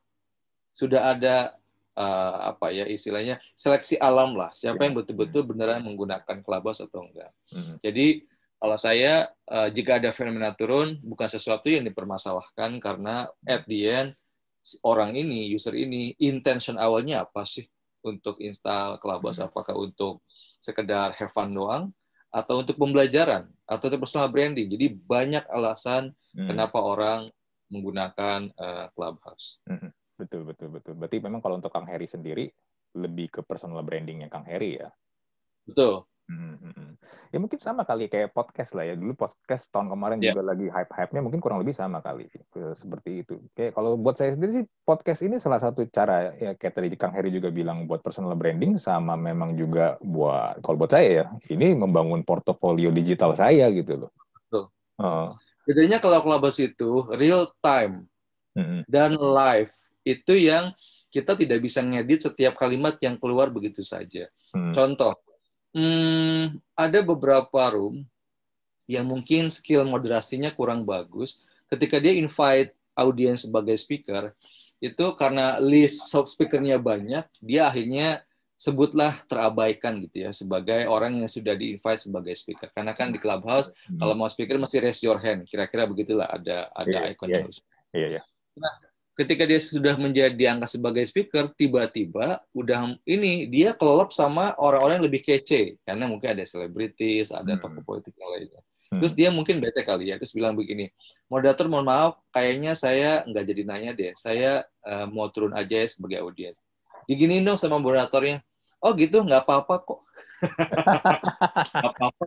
A: Sudah ada uh, apa ya istilahnya seleksi alam lah, siapa yang ya. betul-betul beneran menggunakan clubhouse atau enggak. Hmm. Jadi kalau saya uh, jika ada fenomena turun bukan sesuatu yang dipermasalahkan karena at the end orang ini user ini intention awalnya apa sih untuk install Clubhouse hmm. apakah untuk sekedar have fun doang atau untuk pembelajaran atau untuk personal branding jadi banyak alasan hmm. kenapa orang menggunakan uh, Clubhouse
B: hmm. betul betul betul berarti memang kalau untuk Kang Heri sendiri lebih ke personal brandingnya Kang Heri ya
A: betul
B: Hmm. Ya mungkin sama kali kayak podcast lah ya. Dulu podcast tahun kemarin yeah. juga lagi hype-hype-nya mungkin kurang lebih sama kali seperti itu. Kayak kalau buat saya sendiri sih podcast ini salah satu cara ya kayak tadi Kang Heri juga bilang buat personal branding sama memang juga buat kalau buat saya ya ini membangun portofolio digital saya gitu loh.
A: Betul. Uh. Bedanya kalau Clubhouse itu real time hmm. dan live itu yang kita tidak bisa ngedit setiap kalimat yang keluar begitu saja. Hmm. Contoh hmm, ada beberapa room yang mungkin skill moderasinya kurang bagus. Ketika dia invite audiens sebagai speaker, itu karena list sub speakernya banyak, dia akhirnya sebutlah terabaikan gitu ya sebagai orang yang sudah di invite sebagai speaker. Karena kan di clubhouse hmm. kalau mau speaker mesti raise your hand, kira-kira begitulah ada ada yeah, icon yeah. Iya, iya. Nah, ketika dia sudah menjadi angka sebagai speaker, tiba-tiba udah ini dia kelop sama orang-orang yang lebih kece karena mungkin ada selebritis, ada hmm. tokoh politik yang lainnya. Hmm. Terus dia mungkin bete kali ya, terus bilang begini, moderator mohon maaf, kayaknya saya nggak jadi nanya deh, saya uh, mau turun aja ya sebagai audiens. Digini dong sama moderatornya, oh gitu nggak apa-apa kok. Nggak apa-apa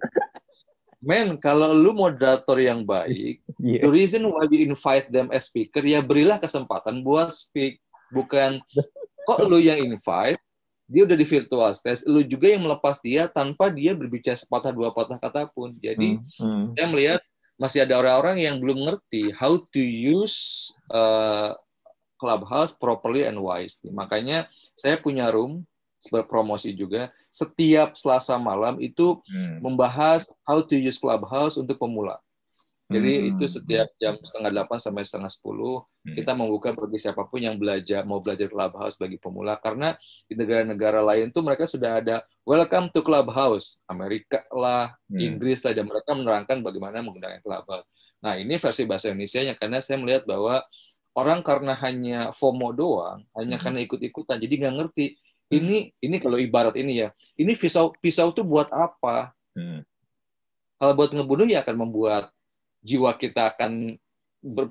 A: men kalau lu moderator yang baik yeah. the reason why you invite them as speaker ya berilah kesempatan buat speak bukan kok lu yang invite dia udah di virtual stage lu juga yang melepas dia tanpa dia berbicara sepatah dua patah kata pun jadi hmm. Hmm. saya melihat masih ada orang-orang yang belum ngerti how to use uh, clubhouse properly and wisely makanya saya punya room berpromosi juga setiap Selasa malam itu hmm. membahas how to use Clubhouse untuk pemula. Jadi hmm. itu setiap jam setengah delapan sampai setengah sepuluh hmm. kita membuka bagi siapa pun yang belajar mau belajar Clubhouse bagi pemula karena di negara-negara lain tuh mereka sudah ada Welcome to Clubhouse Amerika lah hmm. Inggris lah dan mereka menerangkan bagaimana menggunakan Clubhouse. Nah ini versi bahasa Indonesia nya karena saya melihat bahwa orang karena hanya FOMO doang, hanya hmm. karena ikut-ikutan, jadi nggak ngerti ini ini kalau ibarat ini ya. Ini pisau pisau tuh buat apa? Hmm. kalau buat ngebunuh ya akan membuat jiwa kita akan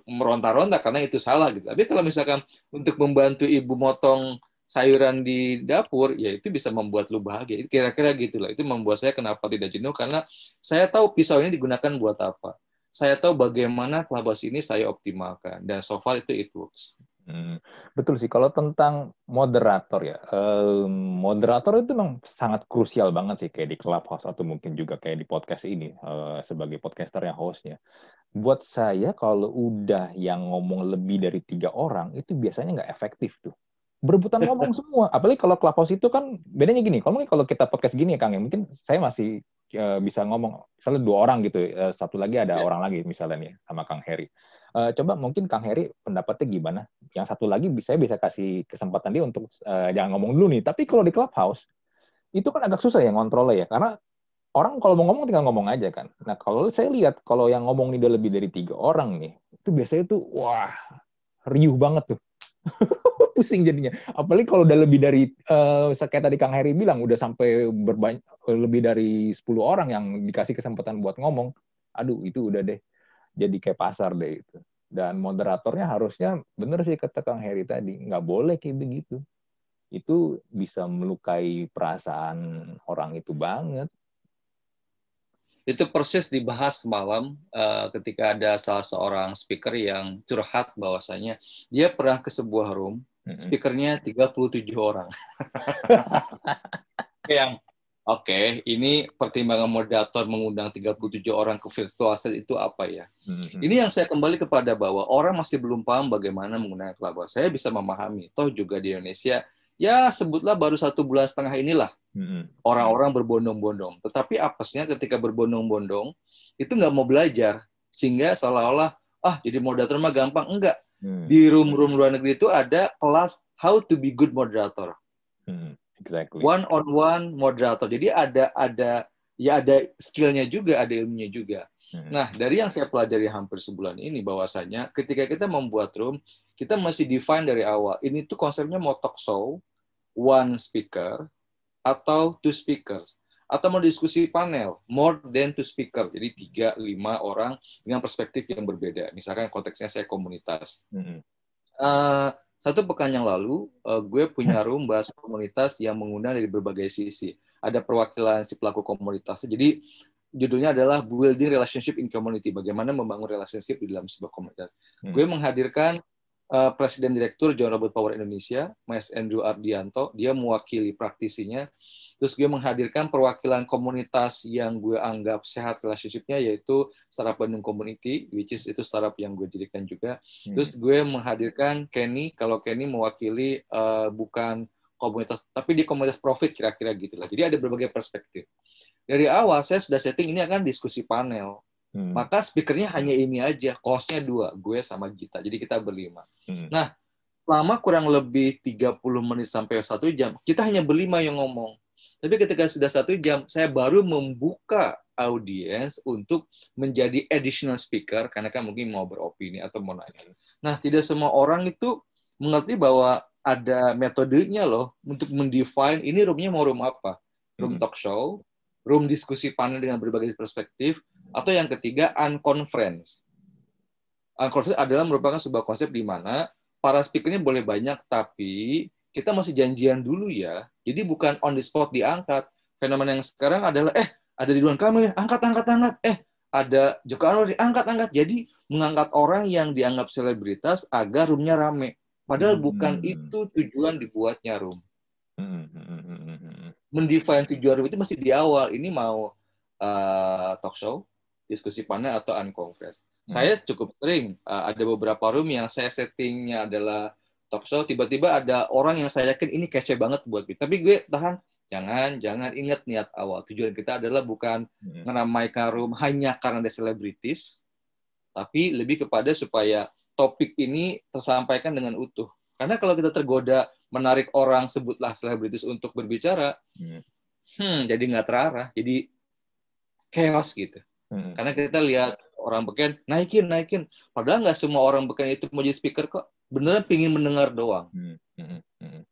A: meronta-ronta karena itu salah gitu. Tapi kalau misalkan untuk membantu ibu motong sayuran di dapur ya itu bisa membuat lu bahagia. Kira-kira gitulah itu membuat saya kenapa tidak jenuh. Karena saya tahu pisau ini digunakan buat apa. Saya tahu bagaimana kelabas ini saya optimalkan. Dan so far itu it works
B: Hmm, betul sih. Kalau tentang moderator ya, eh, moderator itu memang sangat krusial banget sih kayak di Clubhouse atau mungkin juga kayak di podcast ini eh, sebagai podcaster yang hostnya. Buat saya kalau udah yang ngomong lebih dari tiga orang itu biasanya nggak efektif tuh. Berebutan ngomong semua. Apalagi kalau Clubhouse itu kan bedanya gini. Kalau mungkin kalau kita podcast gini ya Kang ya, mungkin saya masih eh, bisa ngomong misalnya dua orang gitu, eh, satu lagi ada yeah. orang lagi misalnya nih sama Kang Heri Uh, coba mungkin Kang Heri pendapatnya gimana? Yang satu lagi bisa bisa kasih kesempatan dia untuk uh, jangan ngomong dulu nih. Tapi kalau di clubhouse itu kan agak susah ya ngontrolnya ya, karena orang kalau mau ngomong tinggal ngomong aja kan. Nah kalau saya lihat kalau yang ngomong ini udah lebih dari tiga orang nih, itu biasanya tuh wah riuh banget tuh. pusing jadinya. Apalagi kalau udah lebih dari uh, kayak tadi Kang Heri bilang udah sampai berbanyak lebih dari 10 orang yang dikasih kesempatan buat ngomong. Aduh, itu udah deh jadi kayak pasar deh itu. Dan moderatornya harusnya bener sih kata Kang Heri tadi, nggak boleh kayak begitu. Itu bisa melukai perasaan orang itu banget.
A: itu persis dibahas semalam uh, ketika ada salah seorang speaker yang curhat bahwasanya dia pernah ke sebuah room, speakernya 37 orang. yang oke, okay, ini pertimbangan moderator mengundang 37 orang ke virtual set itu apa ya? Mm-hmm. Ini yang saya kembali kepada bahwa orang masih belum paham bagaimana menggunakan clubhouse. Saya bisa memahami, toh juga di Indonesia ya sebutlah baru satu bulan setengah inilah hmm. orang-orang berbondong-bondong. Tetapi apesnya ketika berbondong-bondong itu nggak mau belajar sehingga seolah-olah ah jadi moderator mah gampang enggak. Hmm. Di room-room luar negeri itu ada kelas how to be good moderator. Hmm. Exactly. One on one moderator. Jadi ada ada ya ada skillnya juga, ada ilmunya juga. Hmm. Nah, dari yang saya pelajari hampir sebulan ini bahwasanya ketika kita membuat room, kita masih define dari awal. Ini tuh konsepnya mau talk show, one speaker atau two speakers atau mau diskusi panel more than two speaker jadi tiga lima orang dengan perspektif yang berbeda misalkan konteksnya saya komunitas uh, satu pekan yang lalu uh, gue punya room bahas komunitas yang mengundang dari berbagai sisi. Ada perwakilan si pelaku komunitas jadi judulnya adalah building relationship in community bagaimana membangun relationship di dalam sebuah komunitas. Mm-hmm. gue menghadirkan uh, Presiden Direktur John Robert Power Indonesia, Mas Andrew Ardianto, dia mewakili praktisinya. Terus gue menghadirkan perwakilan komunitas yang gue anggap sehat relationship-nya, yaitu Startup Bandung Community, which is itu startup yang gue jadikan juga. Hmm. Terus gue menghadirkan Kenny, kalau Kenny mewakili uh, bukan komunitas, tapi di komunitas profit kira-kira gitu lah. Jadi ada berbagai perspektif. Dari awal saya sudah setting ini akan diskusi panel Hmm. Maka speakernya hanya ini aja, costnya dua, gue sama Gita. Jadi kita berlima. Hmm. Nah, lama kurang lebih 30 menit sampai satu jam, kita hanya berlima yang ngomong. Tapi ketika sudah satu jam, saya baru membuka audiens untuk menjadi additional speaker, karena kan mungkin mau beropini atau mau nanya. Nah, tidak semua orang itu mengerti bahwa ada metodenya loh untuk mendefine ini roomnya mau room apa. Room hmm. talk show, room diskusi panel dengan berbagai perspektif, atau yang ketiga, unconference. Unconference adalah merupakan sebuah konsep di mana para speakernya boleh banyak, tapi kita masih janjian dulu ya. Jadi bukan on the spot diangkat. Fenomena yang sekarang adalah, eh, ada di Ridwan Kamil ya, angkat, angkat, angkat. Eh, ada Joko Anwar, angkat, angkat. Jadi mengangkat orang yang dianggap selebritas agar roomnya rame. Padahal hmm. bukan itu tujuan dibuatnya room. Hmm. Mendefine tujuan room itu masih di awal. Ini mau uh, talk show, diskusi panel atau unconference. Hmm. Saya cukup sering uh, ada beberapa room yang saya settingnya adalah talk show, tiba-tiba ada orang yang saya yakin ini kece banget buat gue. Tapi gue tahan, jangan, jangan ingat niat awal. Tujuan kita adalah bukan hmm. menamaikan room hanya karena ada selebritis, tapi lebih kepada supaya topik ini tersampaikan dengan utuh. Karena kalau kita tergoda menarik orang sebutlah selebritis untuk berbicara, hmm, hmm jadi nggak terarah, jadi chaos gitu. Hmm. Karena kita lihat orang beken naikin naikin, padahal nggak semua orang beken itu mau jadi speaker kok. Beneran pingin mendengar doang. Hmm. Hmm.
B: Hmm.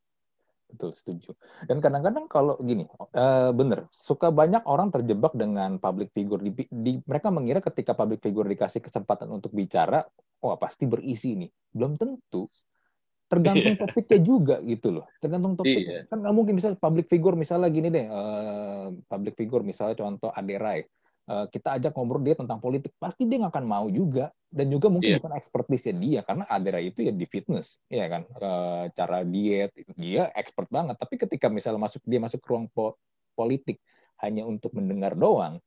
B: Betul, setuju. Dan kadang-kadang kalau gini, uh, bener, suka banyak orang terjebak dengan public figure. Di, di, mereka mengira ketika public figure dikasih kesempatan untuk bicara, wah pasti berisi nih. Belum tentu. Tergantung yeah. topiknya juga gitu loh. Tergantung topik. Yeah. Kan nggak mungkin bisa public figure misalnya gini deh, uh, public figure misalnya contoh Aderai kita ajak ngobrol dia tentang politik, pasti dia nggak akan mau juga. Dan juga mungkin yeah. bukan ekspertisnya dia, karena Adera itu ya di fitness, ya kan, uh, cara diet, dia expert banget. Tapi ketika misalnya masuk dia masuk ke ruang po politik hanya untuk mendengar doang,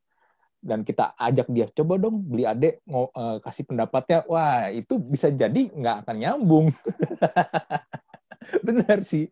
B: dan kita ajak dia coba dong beli adek mau uh, kasih pendapatnya, wah itu bisa jadi nggak akan nyambung. Benar sih.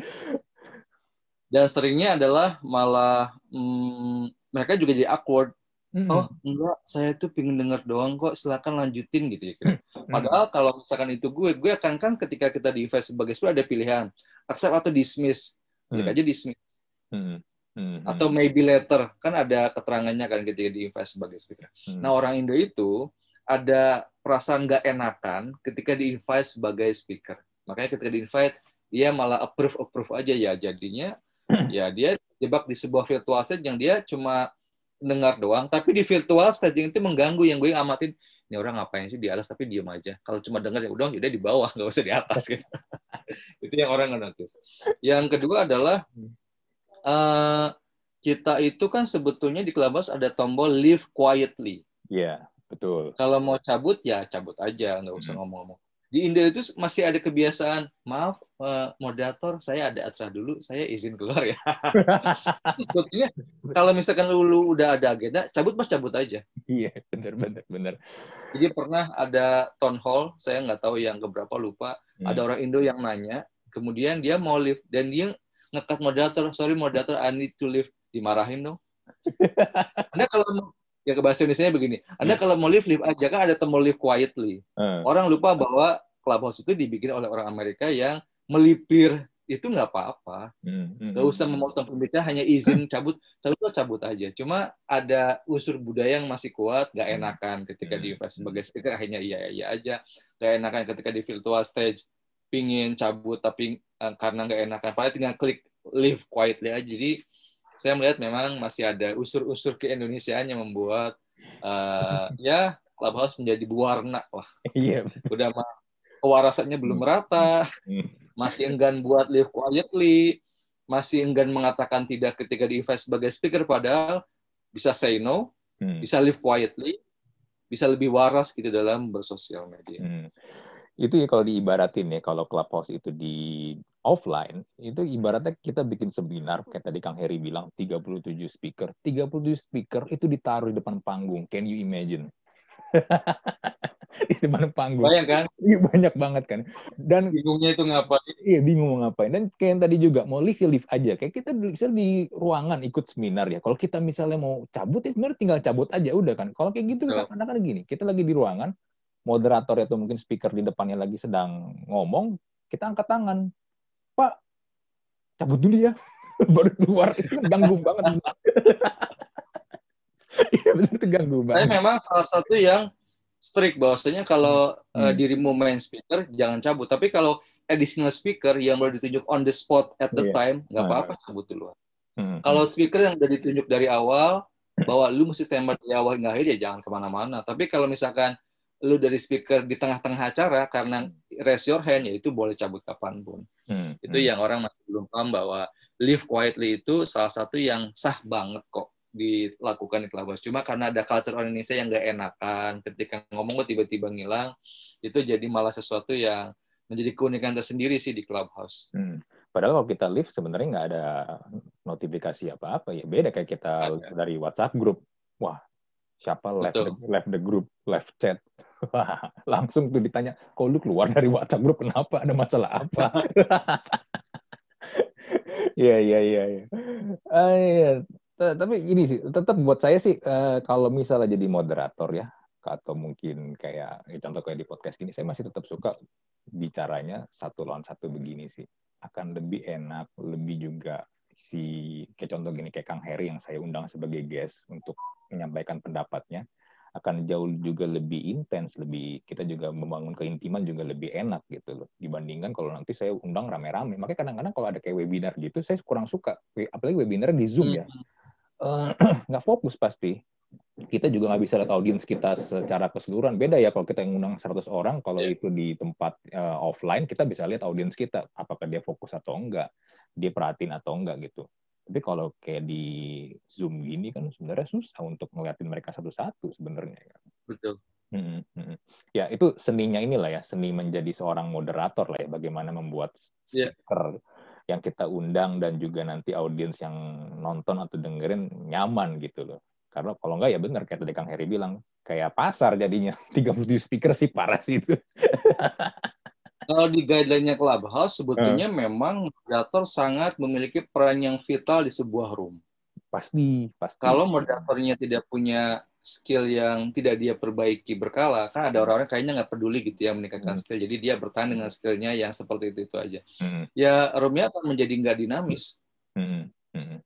A: Dan seringnya adalah malah hmm, mereka juga jadi awkward Mm-hmm. Oh enggak, saya tuh pengen denger doang kok. Silakan lanjutin gitu ya. Mm-hmm. Padahal kalau misalkan itu gue, gue akan kan ketika kita di invest sebagai sebuah ada pilihan accept atau dismiss. Klik mm-hmm. aja dismiss. Mm-hmm. Atau maybe later kan ada keterangannya kan ketika di invest sebagai speaker. Mm-hmm. Nah orang Indo itu ada perasaan nggak enakan ketika di invite sebagai speaker. Makanya ketika di invite dia malah approve approve aja ya jadinya ya dia jebak di sebuah virtual stage yang dia cuma dengar doang, tapi di virtual staging itu mengganggu yang gue amatin ini orang ngapain sih di atas tapi diem aja. Kalau cuma denger ya udah udah di bawah, nggak usah di atas gitu. itu yang orang notice. Yang kedua adalah uh, kita itu kan sebetulnya di Clubhouse ada tombol leave quietly.
B: Iya, betul.
A: Kalau mau cabut ya cabut aja, nggak usah ngomong-ngomong. Di Indo itu masih ada kebiasaan, maaf eh, moderator, saya ada acara dulu, saya izin keluar ya. sebetulnya kalau misalkan lu, lu udah ada agenda, cabut mas cabut aja.
B: Iya, bener bener bener.
A: Jadi pernah ada town hall, saya nggak tahu yang keberapa lupa,
B: Hmm.
A: ada orang Indo yang nanya, kemudian dia mau live dan dia ngekat moderator, sorry moderator, I need to leave, dimarahin dong. Anda kalau ya ke bahasa Indonesia begini, Anda kalau mau live live aja kan ada tombol live quietly.
B: Eh,
A: Orang lupa bahwa Clubhouse itu dibikin oleh orang Amerika yang melipir itu nggak apa-apa.
B: hmm, hmm,
A: Nggak usah
B: hmm.
A: memotong pembicaraan, hanya izin cabut, cabut tuh cabut aja. Cuma ada unsur budaya yang masih kuat, nggak
B: Hmm.
A: enakan ketika
B: Hmm.
A: di invest sebagai speaker, akhirnya iya iya aja. Nggak enakan ketika di virtual stage, pingin cabut tapi eh, karena nggak enakan, paling tinggal klik leave quietly aja. Jadi saya melihat memang masih ada unsur-unsur keindonesiaan yang membuat eh, ya Clubhouse menjadi berwarna lah.
B: Iya.
A: Udah mah kewarasannya belum merata,
B: Hmm.
A: masih enggan buat live quietly, masih enggan mengatakan tidak ketika di invite sebagai speaker, padahal bisa say no,
B: Hmm.
A: bisa live quietly, bisa lebih waras gitu dalam bersosial media.
B: Hmm. Itu ya kalau diibaratin ya, kalau clubhouse itu di offline, itu ibaratnya kita bikin seminar, kayak tadi Kang Heri bilang, 37 speaker. 37 speaker itu ditaruh di depan panggung. Can you imagine? di depan panggung.
A: Bayang kan,
B: Iya, banyak banget kan. Dan
A: bingungnya itu ngapain?
B: Iya bingung mau ngapain. Dan kayak yang tadi juga mau live ya live aja. Kayak kita bisa di ruangan ikut seminar ya. Kalau kita misalnya mau cabut ya sebenarnya tinggal cabut aja udah kan. Kalau kayak gitu
A: Betul.
B: seakan-akan gini. Kita lagi di ruangan, moderator atau mungkin speaker di depannya lagi sedang ngomong, kita angkat tangan. Pak, cabut dulu ya. Baru keluar itu kan ganggu banget. Iya benar itu ganggu banget.
A: memang salah satu yang strict bahwasanya kalau eh,
B: Hmm.
A: dirimu main speaker jangan cabut. Tapi kalau additional speaker yang baru ditunjuk on the spot at the
B: Iya.
A: time nggak
B: Ah.
A: apa-apa cabut duluan.
B: Hmm.
A: Kalau speaker yang udah ditunjuk dari awal bahwa lu mesti standby dari awal hingga akhir ya jangan ke mana-mana. Tapi kalau misalkan lu dari speaker di tengah-tengah acara karena raise your hand ya itu boleh cabut kapan pun.
B: Hmm.
A: Itu yang orang masih belum paham bahwa live quietly itu salah satu yang sah banget kok dilakukan di Clubhouse. Cuma karena ada culture orang Indonesia yang nggak enakan ketika ngomong kok tiba-tiba ngilang, itu jadi malah sesuatu yang menjadi keunikan tersendiri sih di Clubhouse.
B: Hmm. Padahal kalau kita live sebenarnya nggak ada notifikasi apa-apa ya. Beda kayak kita
A: Ada.
B: dari WhatsApp grup. Wah, siapa left the, left the group, left chat. Wah, langsung tuh ditanya, kok lu keluar dari WhatsApp grup kenapa? Ada masalah apa? Iya, iya, iya. iya. Ah, iya. Tapi ini sih, tetap buat saya sih, eh, kalau misalnya jadi moderator ya, atau mungkin kayak ya contoh kayak di podcast gini, saya masih tetap suka bicaranya satu lawan satu begini sih. Akan lebih enak, lebih juga si kayak contoh gini kayak Kang Heri yang saya undang sebagai guest untuk menyampaikan pendapatnya akan jauh juga lebih intens, lebih kita juga membangun keintiman juga lebih enak gitu loh dibandingkan kalau nanti saya undang rame-rame. Makanya kadang-kadang kalau ada kayak webinar gitu, saya kurang suka, apalagi webinar di Zoom ya eh, nggak fokus pasti. Kita juga nggak bisa lihat audiens kita secara keseluruhan. Beda ya kalau kita yang undang 100 orang, kalau
A: Iya.
B: itu di tempat eh, offline, kita bisa lihat audiens kita. Apakah dia fokus atau enggak, dia perhatiin atau enggak gitu. Tapi kalau kayak di Zoom gini kan sebenarnya susah untuk ngeliatin mereka satu-satu sebenarnya.
A: Betul.
B: Mm, mm, mm. Ya itu seninya inilah ya, seni menjadi seorang moderator lah ya, bagaimana membuat
A: Iya.
B: speaker yang kita undang dan juga nanti audiens yang nonton atau dengerin nyaman gitu loh. Karena kalau enggak ya benar kayak tadi Kang Heri bilang, kayak pasar jadinya 37 speaker sih parah sih itu.
A: Kalau di guideline-nya Clubhouse, sebetulnya memang moderator sangat memiliki peran yang vital di sebuah room.
B: Pasti, pasti.
A: Kalau moderatornya tidak punya skill yang tidak dia perbaiki berkala, kan ada orang-orang kayaknya nggak peduli gitu ya meningkatkan
B: Hmm.
A: skill, jadi dia bertahan dengan skillnya yang seperti itu itu aja.
B: Mm,
A: Ya roomnya akan menjadi nggak dinamis.
B: mm, mm.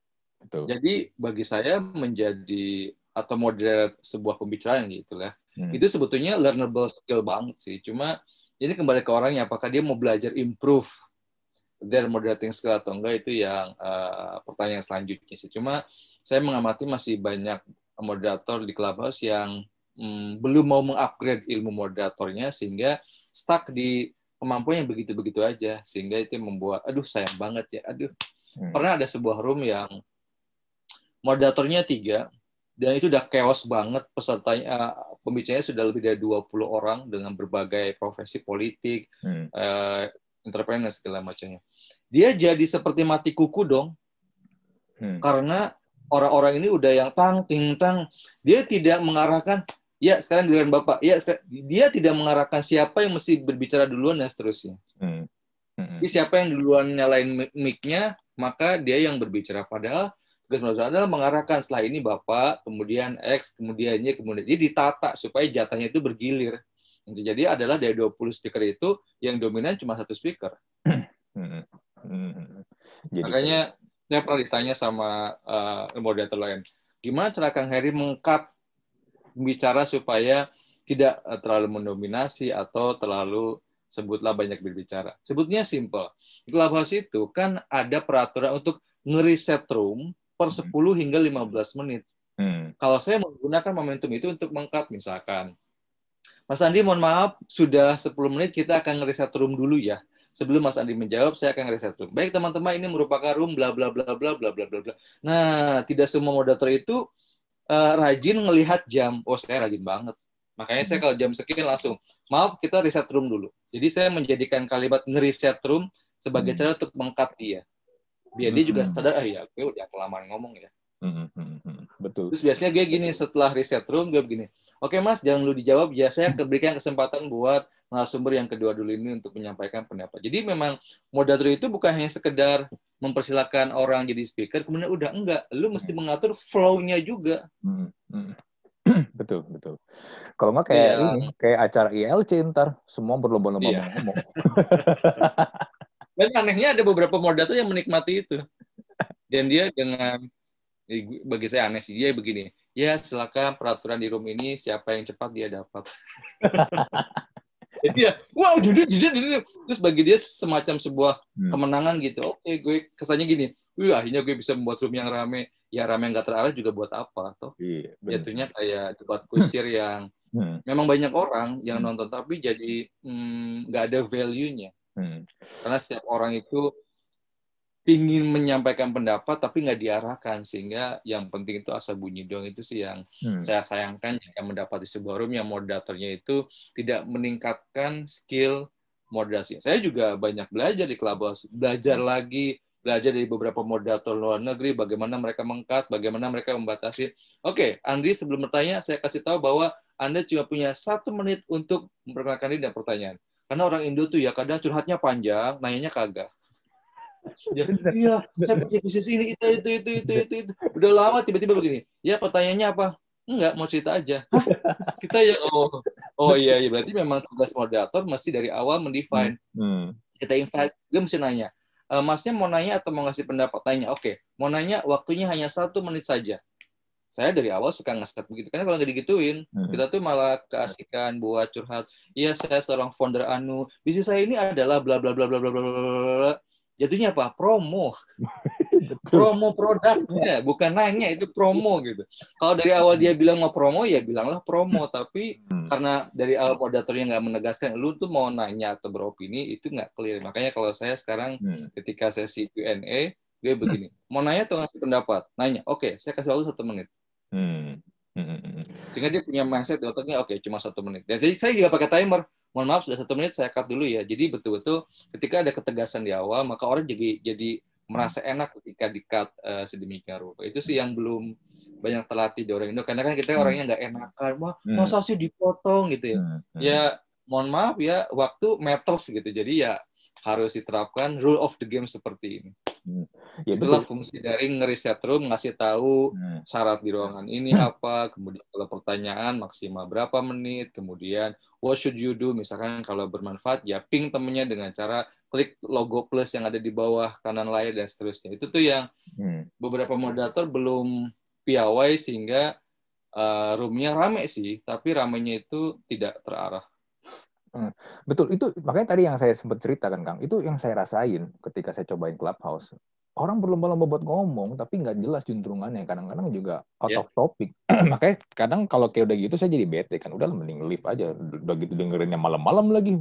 B: Betul.
A: Jadi bagi saya menjadi atau moderate sebuah pembicaraan gitu ya,
B: Mm.
A: itu sebetulnya learnable skill banget sih. Cuma ini kembali ke orangnya, apakah dia mau belajar improve their moderating skill atau enggak itu yang eh, pertanyaan selanjutnya sih. Cuma saya mengamati masih banyak moderator di Clubhouse yang mm, belum mau mengupgrade ilmu moderatornya sehingga stuck di kemampuan yang begitu-begitu aja sehingga itu membuat aduh sayang banget ya aduh
B: Mm.
A: pernah ada sebuah room yang moderatornya tiga, dan itu udah chaos banget pesertanya pembicaranya sudah lebih dari 20 orang dengan berbagai profesi politik, hmm. uh, entrepreneur segala macamnya. Dia jadi seperti mati kuku dong. Hmm. Karena orang-orang ini udah yang tang ting tang, dia tidak mengarahkan ya sekarang giliran Bapak. Ya dia tidak mengarahkan siapa yang mesti berbicara duluan dan seterusnya. Hmm. Hmm. Jadi siapa yang duluan nyalain mic-nya, maka dia yang berbicara padahal tugas moderator adalah mengarahkan setelah ini Bapak, kemudian X, kemudiannya, kemudian. Jadi ditata supaya jatahnya itu bergilir. Jadi adalah dari 20 speaker itu yang dominan cuma satu speaker. Jadi, Makanya saya pernah ditanya sama uh, moderator lain, gimana cara Kang Heri mengkat bicara supaya tidak uh, terlalu mendominasi atau terlalu sebutlah banyak berbicara. Sebutnya simple. Di Clubhouse itu kan ada peraturan untuk ngeriset room per hmm. 10 hingga 15 menit. Hmm. Kalau saya menggunakan momentum itu untuk mengkap misalkan. Mas Andi, mohon maaf, sudah 10 menit kita akan ngereset room dulu ya. Sebelum Mas Andi menjawab, saya akan ngereset room. Baik teman-teman, ini merupakan room bla bla bla bla bla bla bla. bla. Nah, tidak semua moderator itu uh, rajin melihat jam. Oh, saya rajin banget. Makanya saya hmm. kalau jam sekian langsung, maaf kita reset room dulu. Jadi saya menjadikan kalimat ngereset room sebagai hmm. cara untuk mengkat dia biar dia juga mm-hmm. sadar ah ya gue udah kelamaan ngomong ya.
B: Mm-hmm. betul.
A: Terus biasanya gue gini setelah reset room gue begini oke mas jangan lu dijawab ya saya berikan kesempatan buat narasumber yang kedua dulu ini untuk menyampaikan pendapat. Jadi memang moderator itu bukan hanya sekedar mempersilahkan orang jadi speaker kemudian udah enggak lu mesti mengatur flow-nya juga.
B: Betul betul. Kalau nggak kayak yeah. ini kayak acara ILC ntar semua berlomba-lomba yeah. ngomong
A: Dan anehnya ada beberapa moderator yang menikmati itu. Dan dia dengan bagi saya aneh sih dia begini. Ya silakan peraturan di room ini siapa yang cepat dia dapat. Jadi ya, wow, jujur, jujur, jujur. Terus bagi dia semacam sebuah hmm. kemenangan gitu. Oke, gue kesannya gini. Wih, akhirnya gue bisa membuat room yang rame. Ya rame yang gak terarah juga buat apa? Toh iya, jatuhnya kayak debat kusir yang hmm. memang banyak orang yang hmm. nonton tapi jadi nggak hmm, ada value-nya. Hmm. Karena setiap orang itu ingin menyampaikan pendapat tapi nggak diarahkan sehingga yang penting itu asa bunyi dong itu sih yang hmm. saya sayangkan yang mendapati sebuah room yang moderatornya itu tidak meningkatkan skill moderasi. Saya juga banyak belajar di Clubhouse, belajar hmm. lagi, belajar dari beberapa moderator luar negeri bagaimana mereka mengkat, bagaimana mereka membatasi. Oke, Andri sebelum bertanya saya kasih tahu bahwa Anda cuma punya satu menit untuk memperkenalkan diri dan pertanyaan. Karena orang Indo tuh ya kadang curhatnya panjang, nanyanya kagak. Ya, iya, saya punya bisnis ini, itu, itu, itu, itu, itu, itu. Udah lama tiba-tiba begini. Ya pertanyaannya apa? Enggak, mau cerita aja. Kita ya, oh, oh iya, iya, berarti memang tugas moderator mesti dari awal mendefine. Hmm. Kita invite, gue mesti nanya. E, masnya mau nanya atau mau ngasih pendapat? Tanya, oke. Okay. Mau nanya, waktunya hanya satu menit saja saya dari awal suka ngeset begitu karena kalau nggak digituin hmm. kita tuh malah keasikan buat curhat iya saya seorang founder anu bisnis saya ini adalah bla bla bla bla bla bla bla jatuhnya apa? Promo. Promo produknya bukan nanya itu promo gitu. Kalau dari awal dia bilang mau promo ya bilanglah promo. Tapi hmm. karena dari awal moderatornya nggak menegaskan lu tuh mau nanya atau beropini itu nggak clear. Makanya kalau saya sekarang hmm. ketika sesi Q&A gue begini mau nanya atau ngasih pendapat? Nanya oke okay, saya kasih waktu satu menit Hmm. Hmm, hmm, hmm. Sehingga dia punya mindset di otaknya, oke okay, cuma satu menit. Dan jadi saya juga pakai timer. Mohon maaf sudah satu menit saya cut dulu ya. Jadi betul-betul ketika ada ketegasan di awal, maka orang jadi jadi merasa enak ketika di cut uh, sedemikian rupa. Itu sih yang belum banyak terlatih di orang Indo. Karena kan kita orangnya nggak enakan. Wah, masa sih dipotong gitu ya. Ya, mohon maaf ya, waktu matters gitu. Jadi ya harus diterapkan rule of the game seperti ini. Hmm. Ya, Itulah betul. fungsi dari ngeriset room, ngasih tahu hmm. syarat di ruangan ini hmm. apa, kemudian kalau pertanyaan maksimal berapa menit, kemudian what should you do, misalkan kalau bermanfaat ya ping temennya dengan cara klik logo plus yang ada di bawah kanan layar dan seterusnya. Itu tuh yang hmm. beberapa moderator belum piawai sehingga uh, roomnya rame sih, tapi ramenya itu tidak terarah.
B: Hmm, betul itu makanya tadi yang saya sempat ceritakan Kang. Itu yang saya rasain ketika saya cobain Clubhouse. Orang berlomba-lomba buat ngomong tapi nggak jelas juntrungannya. Kadang-kadang juga out yeah. of topic. Makanya kadang kalau kayak udah gitu saya jadi bete kan. Udah mending leave aja. Udah gitu dengerinnya malam-malam lagi.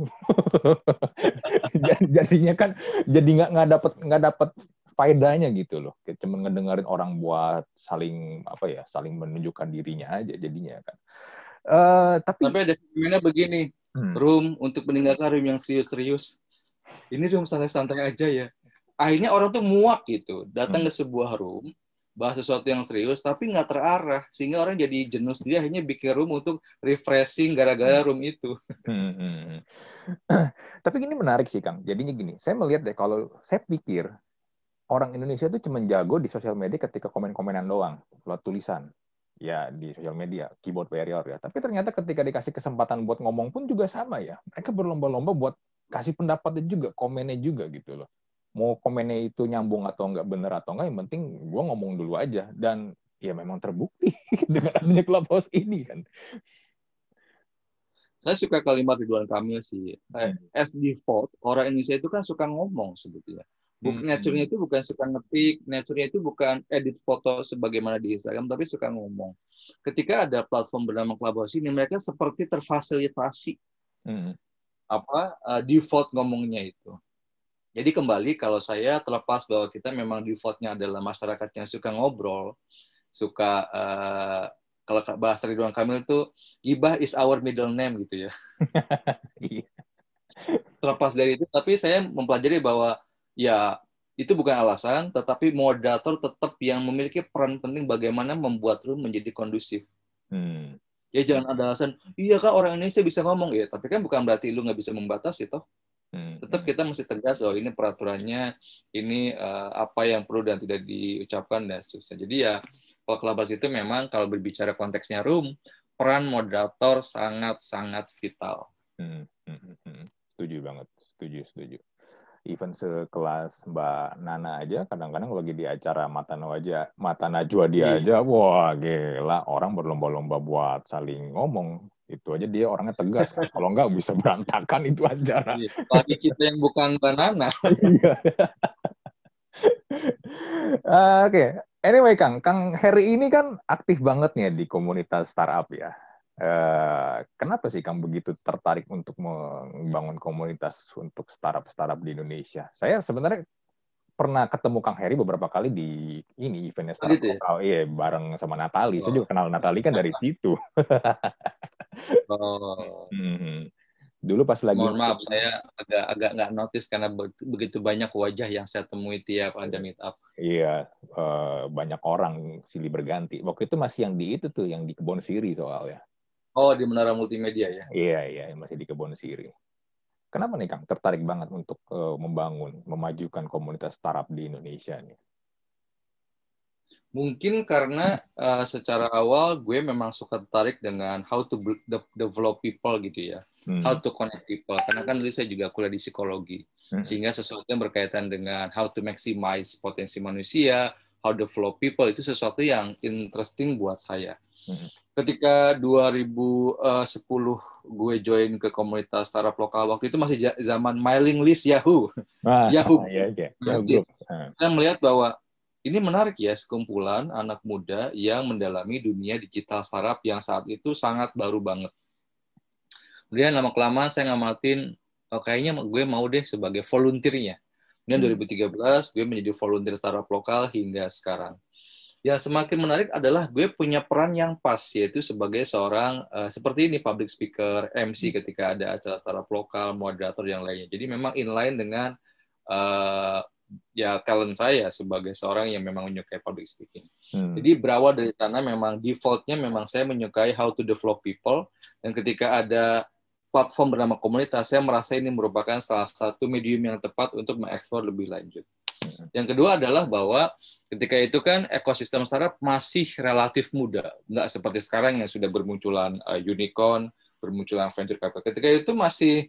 B: Jadinya kan jadi nggak nggak dapat nggak dapat faedahnya gitu loh. Kayak cuma ngedengerin orang buat saling apa ya, saling menunjukkan dirinya aja jadinya kan. Uh, tapi
A: tapi ada fenomena begini, hmm. room untuk meninggalkan room yang serius-serius. Ini room santai-santai aja ya. Akhirnya orang tuh muak gitu, datang hmm. ke sebuah room, bahas sesuatu yang serius tapi nggak terarah sehingga orang jadi jenuh dia akhirnya bikin room untuk refreshing gara-gara hmm. room itu. Hmm, hmm, hmm.
B: tapi ini menarik sih Kang. Jadinya gini, saya melihat deh kalau saya pikir orang Indonesia itu cuma jago di sosial media ketika komen-komenan doang, lewat tulisan. Ya di sosial media, keyboard warrior ya. Tapi ternyata ketika dikasih kesempatan buat ngomong pun juga sama ya. Mereka berlomba-lomba buat kasih pendapatnya juga, komennya juga gitu loh mau komennya itu nyambung atau enggak bener atau enggak yang penting gue ngomong dulu aja dan ya memang terbukti dengan adanya clubhouse ini kan
A: saya suka kalimat Ridwan Kamil sih hmm. as default orang Indonesia itu kan suka ngomong sebetulnya Buk, hmm. nature itu bukan suka ngetik, nature itu bukan edit foto sebagaimana di Instagram, tapi suka ngomong. Ketika ada platform bernama Clubhouse ini, mereka seperti terfasilitasi hmm. apa uh, default ngomongnya itu. Jadi kembali kalau saya terlepas bahwa kita memang defaultnya adalah masyarakat yang suka ngobrol, suka uh, kalau bahasa Ridwan Kamil itu gibah is our middle name gitu ya. Iya. terlepas dari itu, tapi saya mempelajari bahwa ya itu bukan alasan, tetapi moderator tetap yang memiliki peran penting bagaimana membuat room menjadi kondusif. Hmm. Ya jangan ada alasan, iya kak orang Indonesia bisa ngomong ya, tapi kan bukan berarti lu nggak bisa membatasi toh. Hmm, Tetap kita mesti tegas bahwa ini peraturannya, ini uh, apa yang perlu dan tidak diucapkan dan seterusnya. Jadi ya kalau kelabas itu memang kalau berbicara konteksnya room, peran moderator sangat-sangat vital. Hmm,
B: hmm, hmm, hmm. Setuju banget, setuju, setuju. Even sekelas Mbak Nana aja, kadang-kadang lagi di acara Mata Najwa, Mata Najwa dia iya. aja, wah gila, orang berlomba-lomba buat saling ngomong itu aja dia orangnya tegas kan. Kalau enggak bisa berantakan itu aja.
A: Iya, bagi kita yang bukan banana.
B: Iya. Ah, oke, okay. anyway Kang, Kang Heri ini kan aktif banget nih di komunitas startup ya. Uh, kenapa sih Kang begitu tertarik untuk membangun komunitas untuk startup-startup di Indonesia? Saya sebenarnya pernah ketemu Kang Heri beberapa kali di ini eventnya startup gitu ya? iya bareng sama Natali. Oh. Saya juga kenal Natali kan dari situ. Oh. Hmm. Dulu pas lagi.
A: Mohon maaf, saya agak agak nggak notice karena begitu banyak wajah yang saya temui tiap ada meet up.
B: Iya, uh, banyak orang silih berganti. Waktu itu masih yang di itu tuh, yang di Kebon Siri soalnya.
A: Oh, di Menara Multimedia ya?
B: Iya, iya, masih di Kebon Siri. Kenapa nih Kang tertarik banget untuk uh, membangun, memajukan komunitas startup di Indonesia nih?
A: Mungkin karena uh, secara awal gue memang suka tertarik dengan how to develop people gitu ya, hmm. how to connect people. Karena kan dulu saya juga kuliah di psikologi, hmm. sehingga sesuatu yang berkaitan dengan how to maximize potensi manusia, how to develop people itu sesuatu yang interesting buat saya. Hmm. Ketika 2010 eh, gue join ke komunitas startup lokal waktu itu masih zaman mailing list Yahoo. Ah, Yahoo. Ah, ya, ya. Saya melihat bahwa ini menarik ya, sekumpulan anak muda yang mendalami dunia digital startup yang saat itu sangat baru banget. Kemudian lama-kelamaan saya ngamatin, oh, kayaknya gue mau deh sebagai volunteernya. Kemudian hmm. 2013 gue menjadi volunteer startup lokal hingga sekarang. Yang semakin menarik adalah gue punya peran yang pas yaitu sebagai seorang uh, seperti ini public speaker, MC hmm. ketika ada acara startup lokal, moderator yang lainnya. Jadi memang inline dengan uh, ya talent saya sebagai seorang yang memang menyukai public speaking. Hmm. Jadi berawal dari sana memang defaultnya memang saya menyukai how to develop people dan ketika ada platform bernama komunitas saya merasa ini merupakan salah satu medium yang tepat untuk mengeksplor lebih lanjut. Yang kedua adalah bahwa ketika itu kan ekosistem startup masih relatif muda, nggak seperti sekarang yang sudah bermunculan uh, unicorn, bermunculan venture capital. Ketika itu masih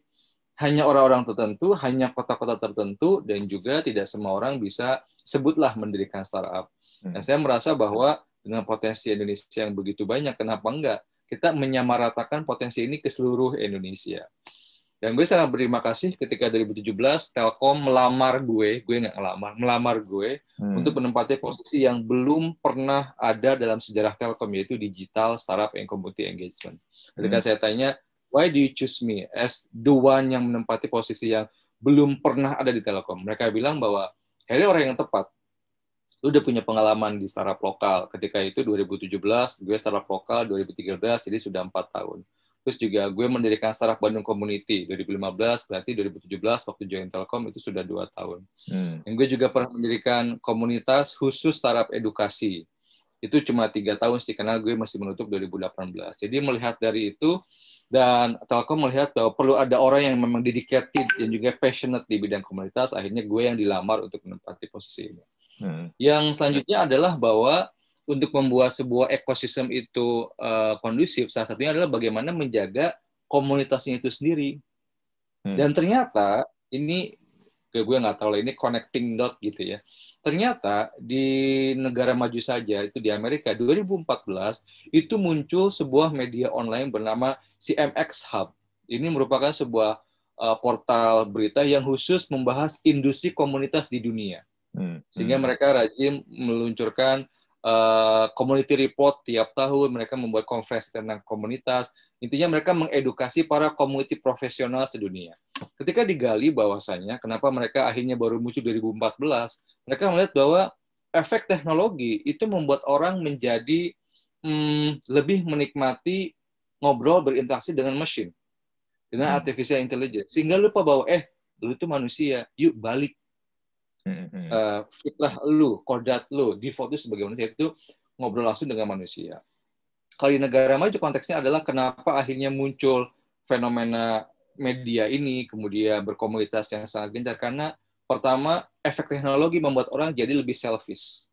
A: hanya orang-orang tertentu, hanya kota-kota tertentu, dan juga tidak semua orang bisa sebutlah mendirikan startup. Dan hmm. saya merasa bahwa dengan potensi Indonesia yang begitu banyak, kenapa enggak kita menyamaratakan potensi ini ke seluruh Indonesia. Dan gue sangat berterima kasih ketika 2017 Telkom melamar gue, gue nggak ngelamar, melamar gue hmm. untuk menempati posisi yang belum pernah ada dalam sejarah Telkom yaitu digital startup and community engagement. Ketika hmm. saya tanya, why do you choose me as the one yang menempati posisi yang belum pernah ada di Telkom? Mereka bilang bahwa Harry orang yang tepat. lu udah punya pengalaman di startup lokal. Ketika itu 2017, gue startup lokal 2013, jadi sudah empat tahun. Terus juga gue mendirikan startup Bandung Community 2015, berarti 2017 waktu join Telkom itu sudah dua tahun. Hmm. Dan gue juga pernah mendirikan komunitas khusus startup edukasi. Itu cuma tiga tahun sih, karena gue masih menutup 2018. Jadi melihat dari itu, dan Telkom melihat bahwa perlu ada orang yang memang dedicated dan juga passionate di bidang komunitas, akhirnya gue yang dilamar untuk menempati posisi ini. Hmm. Yang selanjutnya adalah bahwa untuk membuat sebuah ekosistem itu uh, kondusif, salah satunya adalah bagaimana menjaga komunitasnya itu sendiri. Hmm. Dan ternyata ini gue nggak tahu lah ini connecting dot gitu ya. Ternyata di negara maju saja itu di Amerika 2014 itu muncul sebuah media online bernama CMX Hub. Ini merupakan sebuah uh, portal berita yang khusus membahas industri komunitas di dunia. Hmm. Sehingga hmm. mereka rajin meluncurkan uh, community report tiap tahun, mereka membuat konferensi tentang komunitas. Intinya mereka mengedukasi para community profesional sedunia. Ketika digali bahwasanya kenapa mereka akhirnya baru muncul 2014, mereka melihat bahwa efek teknologi itu membuat orang menjadi hmm, lebih menikmati ngobrol berinteraksi dengan mesin dengan hmm. artificial intelligence sehingga lupa bahwa eh lu itu manusia yuk balik uh, fitrah lu, kodat lu, default itu sebagai manusia itu ngobrol langsung dengan manusia. Kalau di negara maju konteksnya adalah kenapa akhirnya muncul fenomena media ini, kemudian berkomunitas yang sangat gencar karena pertama efek teknologi membuat orang jadi lebih selfish.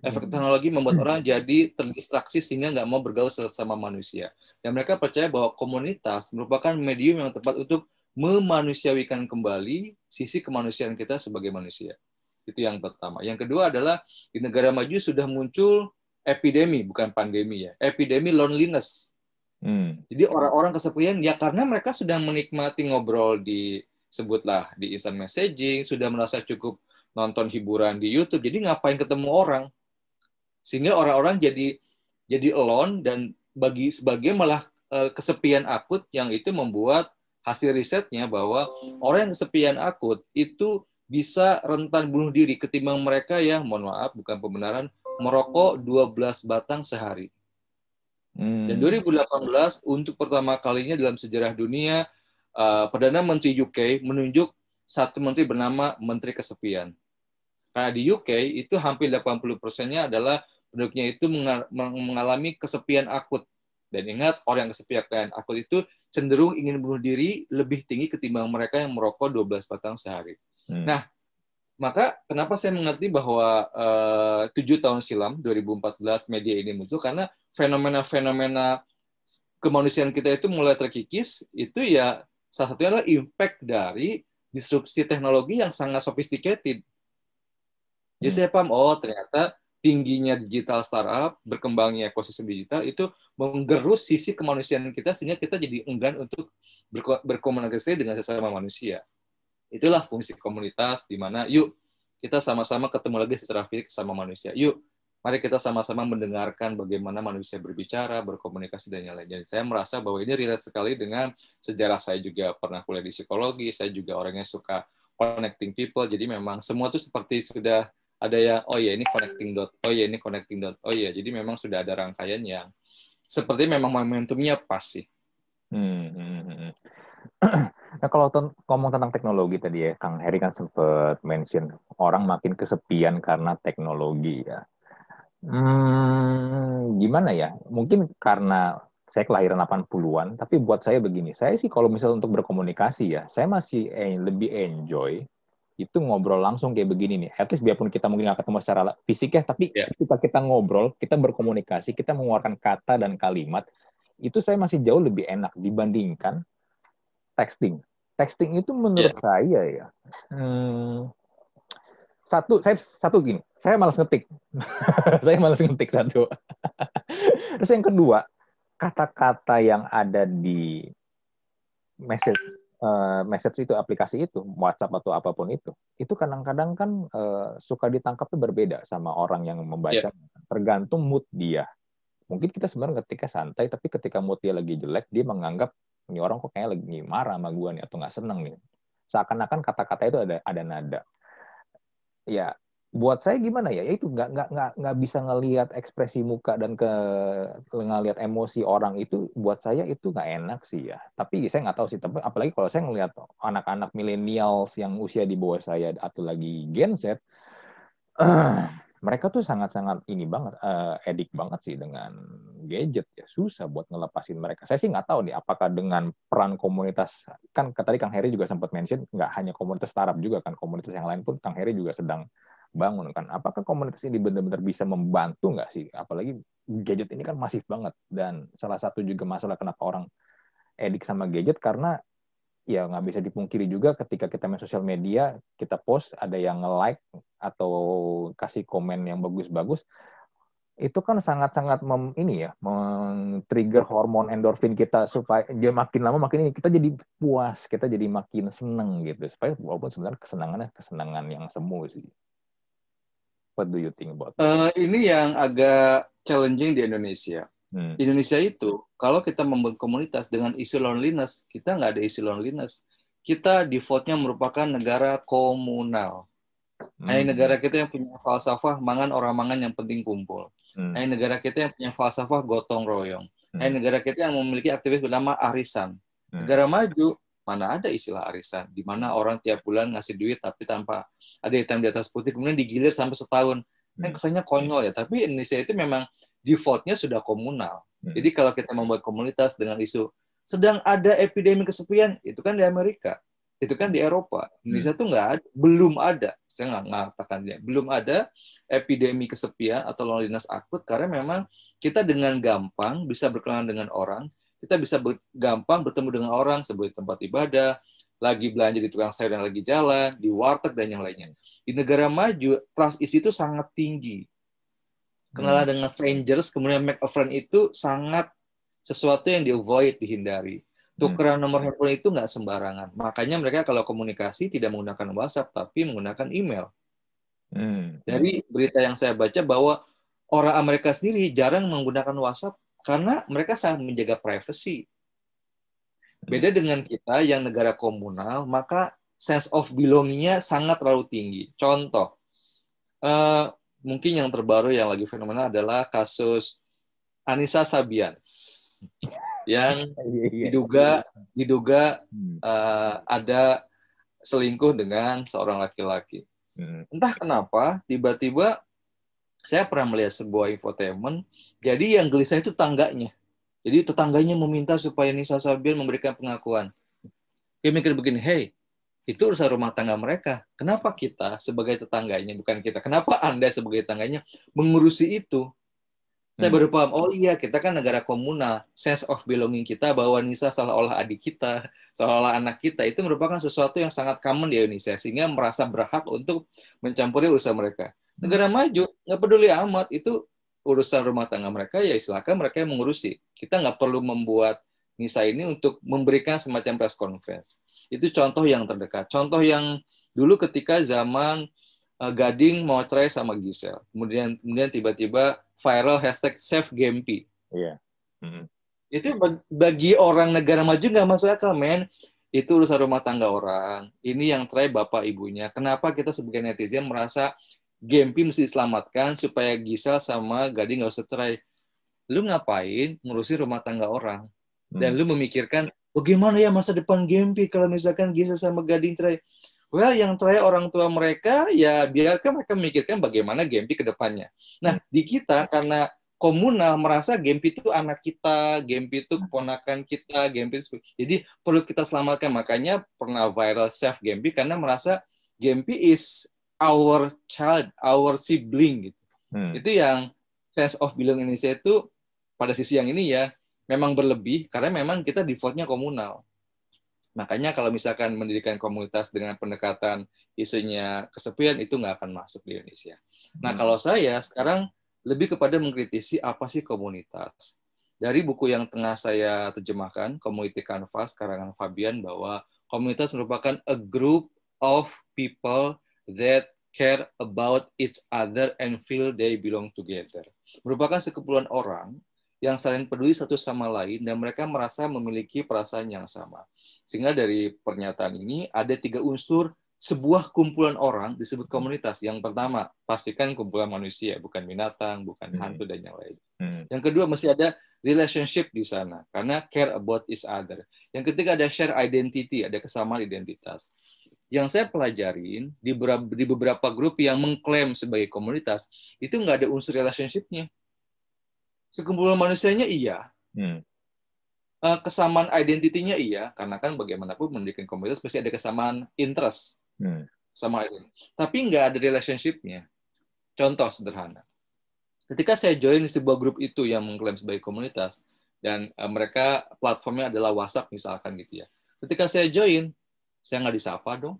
A: Efek teknologi membuat orang jadi terdistraksi sehingga nggak mau bergaul sesama manusia. Dan mereka percaya bahwa komunitas merupakan medium yang tepat untuk memanusiawikan kembali sisi kemanusiaan kita sebagai manusia. Itu yang pertama. Yang kedua adalah di negara maju sudah muncul epidemi, bukan pandemi ya, epidemi loneliness. Hmm. Jadi orang-orang kesepian ya karena mereka sudah menikmati ngobrol di sebutlah di instant messaging, sudah merasa cukup nonton hiburan di YouTube, jadi ngapain ketemu orang? Sehingga orang-orang jadi jadi alone dan bagi sebagian malah eh, kesepian akut yang itu membuat hasil risetnya bahwa orang yang kesepian akut itu bisa rentan bunuh diri ketimbang mereka yang mohon maaf bukan pembenaran merokok 12 batang sehari. Hmm. Dan 2018 untuk pertama kalinya dalam sejarah dunia uh, Perdana Menteri UK menunjuk satu menteri bernama Menteri Kesepian. Karena di UK itu hampir 80 persennya adalah penduduknya itu mengalami kesepian akut. Dan ingat, orang yang kesepian akut itu cenderung ingin bunuh diri lebih tinggi ketimbang mereka yang merokok 12 batang sehari. Hmm. Nah, maka kenapa saya mengerti bahwa eh, tujuh tahun silam 2014 media ini muncul karena fenomena-fenomena kemanusiaan kita itu mulai terkikis itu ya salah satunya adalah impact dari disrupsi teknologi yang sangat sophisticated. Jadi hmm. saya paham, oh ternyata tingginya digital startup, berkembangnya ekosistem digital itu menggerus sisi kemanusiaan kita sehingga kita jadi enggan untuk berkomunikasi dengan sesama manusia. Itulah fungsi komunitas di mana yuk kita sama-sama ketemu lagi secara fisik sama manusia. Yuk, mari kita sama-sama mendengarkan bagaimana manusia berbicara, berkomunikasi dan yang lain. saya merasa bahwa ini relate sekali dengan sejarah saya juga pernah kuliah di psikologi, saya juga orangnya suka connecting people. Jadi memang semua itu seperti sudah ada yang oh ya ini connecting dot oh ya ini connecting dot. Oh ya jadi memang sudah ada rangkaian yang seperti memang momentumnya pas sih. Hmm, hmm, hmm.
B: nah kalau ngomong tentang teknologi tadi ya Kang Heri kan sempat mention orang makin kesepian karena teknologi ya. Hmm, gimana ya? Mungkin karena saya kelahiran 80-an, tapi buat saya begini, saya sih kalau misalnya untuk berkomunikasi ya, saya masih lebih enjoy itu ngobrol langsung kayak begini nih. At least biarpun kita mungkin nggak ketemu secara fisik ya, tapi yeah. ketika kita ngobrol, kita berkomunikasi, kita mengeluarkan kata dan kalimat, itu saya masih jauh lebih enak dibandingkan texting. Texting itu menurut yeah. saya ya, hmm, satu saya satu gini, saya malas ngetik, saya malas ngetik satu. Terus yang kedua, kata-kata yang ada di message uh, message itu aplikasi itu WhatsApp atau apa pun itu itu kadang-kadang kan uh, suka ditangkapnya berbeda sama orang yang membaca. Yeah. tergantung mood dia. Mungkin kita sebenarnya ketika santai tapi ketika mood dia lagi jelek dia menganggap ini orang kok kayak lagi marah sama gua nih atau nggak seneng nih. Seakan-akan kata-kata itu ada ada nada. Ya buat saya gimana ya? Itu nggak nggak nggak nggak bisa ngelihat ekspresi muka dan ke ngelihat emosi orang itu buat saya itu nggak enak sih ya. Tapi saya nggak tahu sih. Tapi apalagi kalau saya ngelihat anak-anak milenials yang usia di bawah saya atau lagi Gen Z, uh, mereka tuh sangat-sangat ini banget, uh, edik banget sih dengan gadget ya. Susah buat ngelepasin mereka. Saya sih nggak tahu nih apakah dengan peran komunitas kan tadi Kang Heri juga sempat mention nggak hanya komunitas startup juga kan komunitas yang lain pun Kang Heri juga sedang bangun kan. Apakah komunitas ini benar-benar bisa membantu nggak sih? Apalagi gadget ini kan masif banget dan salah satu juga masalah kenapa orang edik sama gadget karena ya nggak bisa dipungkiri juga ketika kita main sosial media kita post ada yang nge-like atau kasih komen yang bagus-bagus itu kan sangat-sangat mem, ini ya men-trigger hormon endorfin kita supaya dia makin lama makin ini kita jadi puas kita jadi makin seneng gitu supaya walaupun sebenarnya kesenangannya kesenangan yang semu sih What do you think about?
A: Uh, ini yang agak challenging di Indonesia. Hmm. Indonesia itu kalau kita membuat komunitas dengan isu loneliness, kita nggak ada isu loneliness. Kita defaultnya merupakan negara komunal. Hmm. Nah, negara kita yang punya falsafah mangan orang mangan yang penting kumpul. Hmm. Nah, negara kita yang punya falsafah gotong royong. Hmm. Nah, negara kita yang memiliki aktivis bernama arisan. Hmm. Negara maju mana ada istilah arisan di mana orang tiap bulan ngasih duit tapi tanpa ada hitam di atas putih kemudian digilir sampai setahun kan hmm. kesannya konyol ya tapi Indonesia itu memang defaultnya sudah komunal hmm. jadi kalau kita membuat komunitas dengan isu sedang ada epidemi kesepian itu kan di Amerika itu kan di Eropa Indonesia hmm. tuh nggak ada, belum ada saya nggak mengatakan ya belum ada epidemi kesepian atau loneliness akut karena memang kita dengan gampang bisa berkenalan dengan orang kita bisa ber, gampang bertemu dengan orang sebagai tempat ibadah, lagi belanja di tukang sayur yang lagi jalan, di warteg dan yang lainnya. Di negara maju, trust isi itu sangat tinggi. Kenalan hmm. dengan strangers, kemudian make a friend itu sangat sesuatu yang di avoid, dihindari. Tukeran hmm. nomor handphone itu nggak sembarangan. Makanya mereka kalau komunikasi tidak menggunakan WhatsApp, tapi menggunakan email. Hmm. Dari berita yang saya baca bahwa orang Amerika sendiri jarang menggunakan WhatsApp karena mereka sangat menjaga privasi. Beda hmm. dengan kita yang negara komunal, maka sense of belongingnya sangat terlalu tinggi. Contoh, uh, mungkin yang terbaru yang lagi fenomenal adalah kasus Anissa Sabian yang iya, iya. diduga diduga uh, ada selingkuh dengan seorang laki-laki. Hmm. Entah kenapa tiba-tiba saya pernah melihat sebuah infotainment, jadi yang gelisah itu tangganya. Jadi tetangganya meminta supaya Nisa Sabian memberikan pengakuan. Dia mikir begini, hey, itu urusan rumah tangga mereka. Kenapa kita sebagai tetangganya, bukan kita, kenapa Anda sebagai tetangganya mengurusi itu? Saya hmm. baru paham, oh iya, kita kan negara komunal. Sense of belonging kita bahwa Nisa seolah-olah adik kita, seolah-olah anak kita, itu merupakan sesuatu yang sangat common di Indonesia, sehingga merasa berhak untuk mencampuri urusan mereka. Negara maju nggak peduli amat itu urusan rumah tangga mereka ya silakan mereka yang mengurusi. Kita nggak perlu membuat Nisa ini untuk memberikan semacam press conference. Itu contoh yang terdekat. Contoh yang dulu ketika zaman uh, Gading mau cerai sama Gisel, kemudian kemudian tiba-tiba viral hashtag Save Gempi.
B: Iya. Mm-hmm.
A: Itu bagi orang negara maju nggak masuk akal, men. Itu urusan rumah tangga orang. Ini yang cerai bapak ibunya. Kenapa kita sebagai netizen merasa Gempi mesti diselamatkan supaya Gisel sama Gading nggak usah cerai. Lu ngapain ngurusi rumah tangga orang? Dan hmm. lu memikirkan bagaimana ya masa depan Gempi kalau misalkan Gisel sama Gading cerai? Well, yang cerai orang tua mereka ya biarkan mereka memikirkan bagaimana Gempi ke depannya. Nah, hmm. di kita karena komunal merasa Gempi itu anak kita, Gempi itu keponakan kita, Gempi itu jadi perlu kita selamatkan. Makanya pernah viral self Gempi karena merasa Gempi is our child, our sibling gitu. Hmm. Itu yang sense of belong Indonesia itu pada sisi yang ini ya memang berlebih karena memang kita defaultnya komunal. Makanya kalau misalkan mendirikan komunitas dengan pendekatan isunya kesepian itu nggak akan masuk di Indonesia. Nah hmm. kalau saya sekarang lebih kepada mengkritisi apa sih komunitas. Dari buku yang tengah saya terjemahkan, Community Canvas, karangan Fabian, bahwa komunitas merupakan a group of people that care about each other and feel they belong together. Merupakan sekumpulan orang yang saling peduli satu sama lain dan mereka merasa memiliki perasaan yang sama. Sehingga dari pernyataan ini ada tiga unsur sebuah kumpulan orang disebut komunitas. Yang pertama, pastikan kumpulan manusia, bukan binatang, bukan
B: Hmm.
A: hantu dan yang lain.
B: Hmm.
A: Yang kedua mesti ada relationship di sana karena care about each other. Yang ketiga ada share identity, ada kesamaan identitas. Yang saya pelajarin di beberapa, di beberapa grup yang mengklaim sebagai komunitas itu nggak ada unsur relationship-nya. Sekumpulan manusianya iya,
B: Hmm.
A: Eh, kesamaan identitinya iya, karena kan bagaimanapun mendirikan komunitas pasti ada kesamaan interest
B: Hmm.
A: sama. Tapi nggak ada relationship-nya. Contoh sederhana. Ketika saya join di sebuah grup itu yang mengklaim sebagai komunitas, dan eh, mereka platformnya adalah WhatsApp misalkan gitu ya. Ketika saya join, saya nggak disapa dong.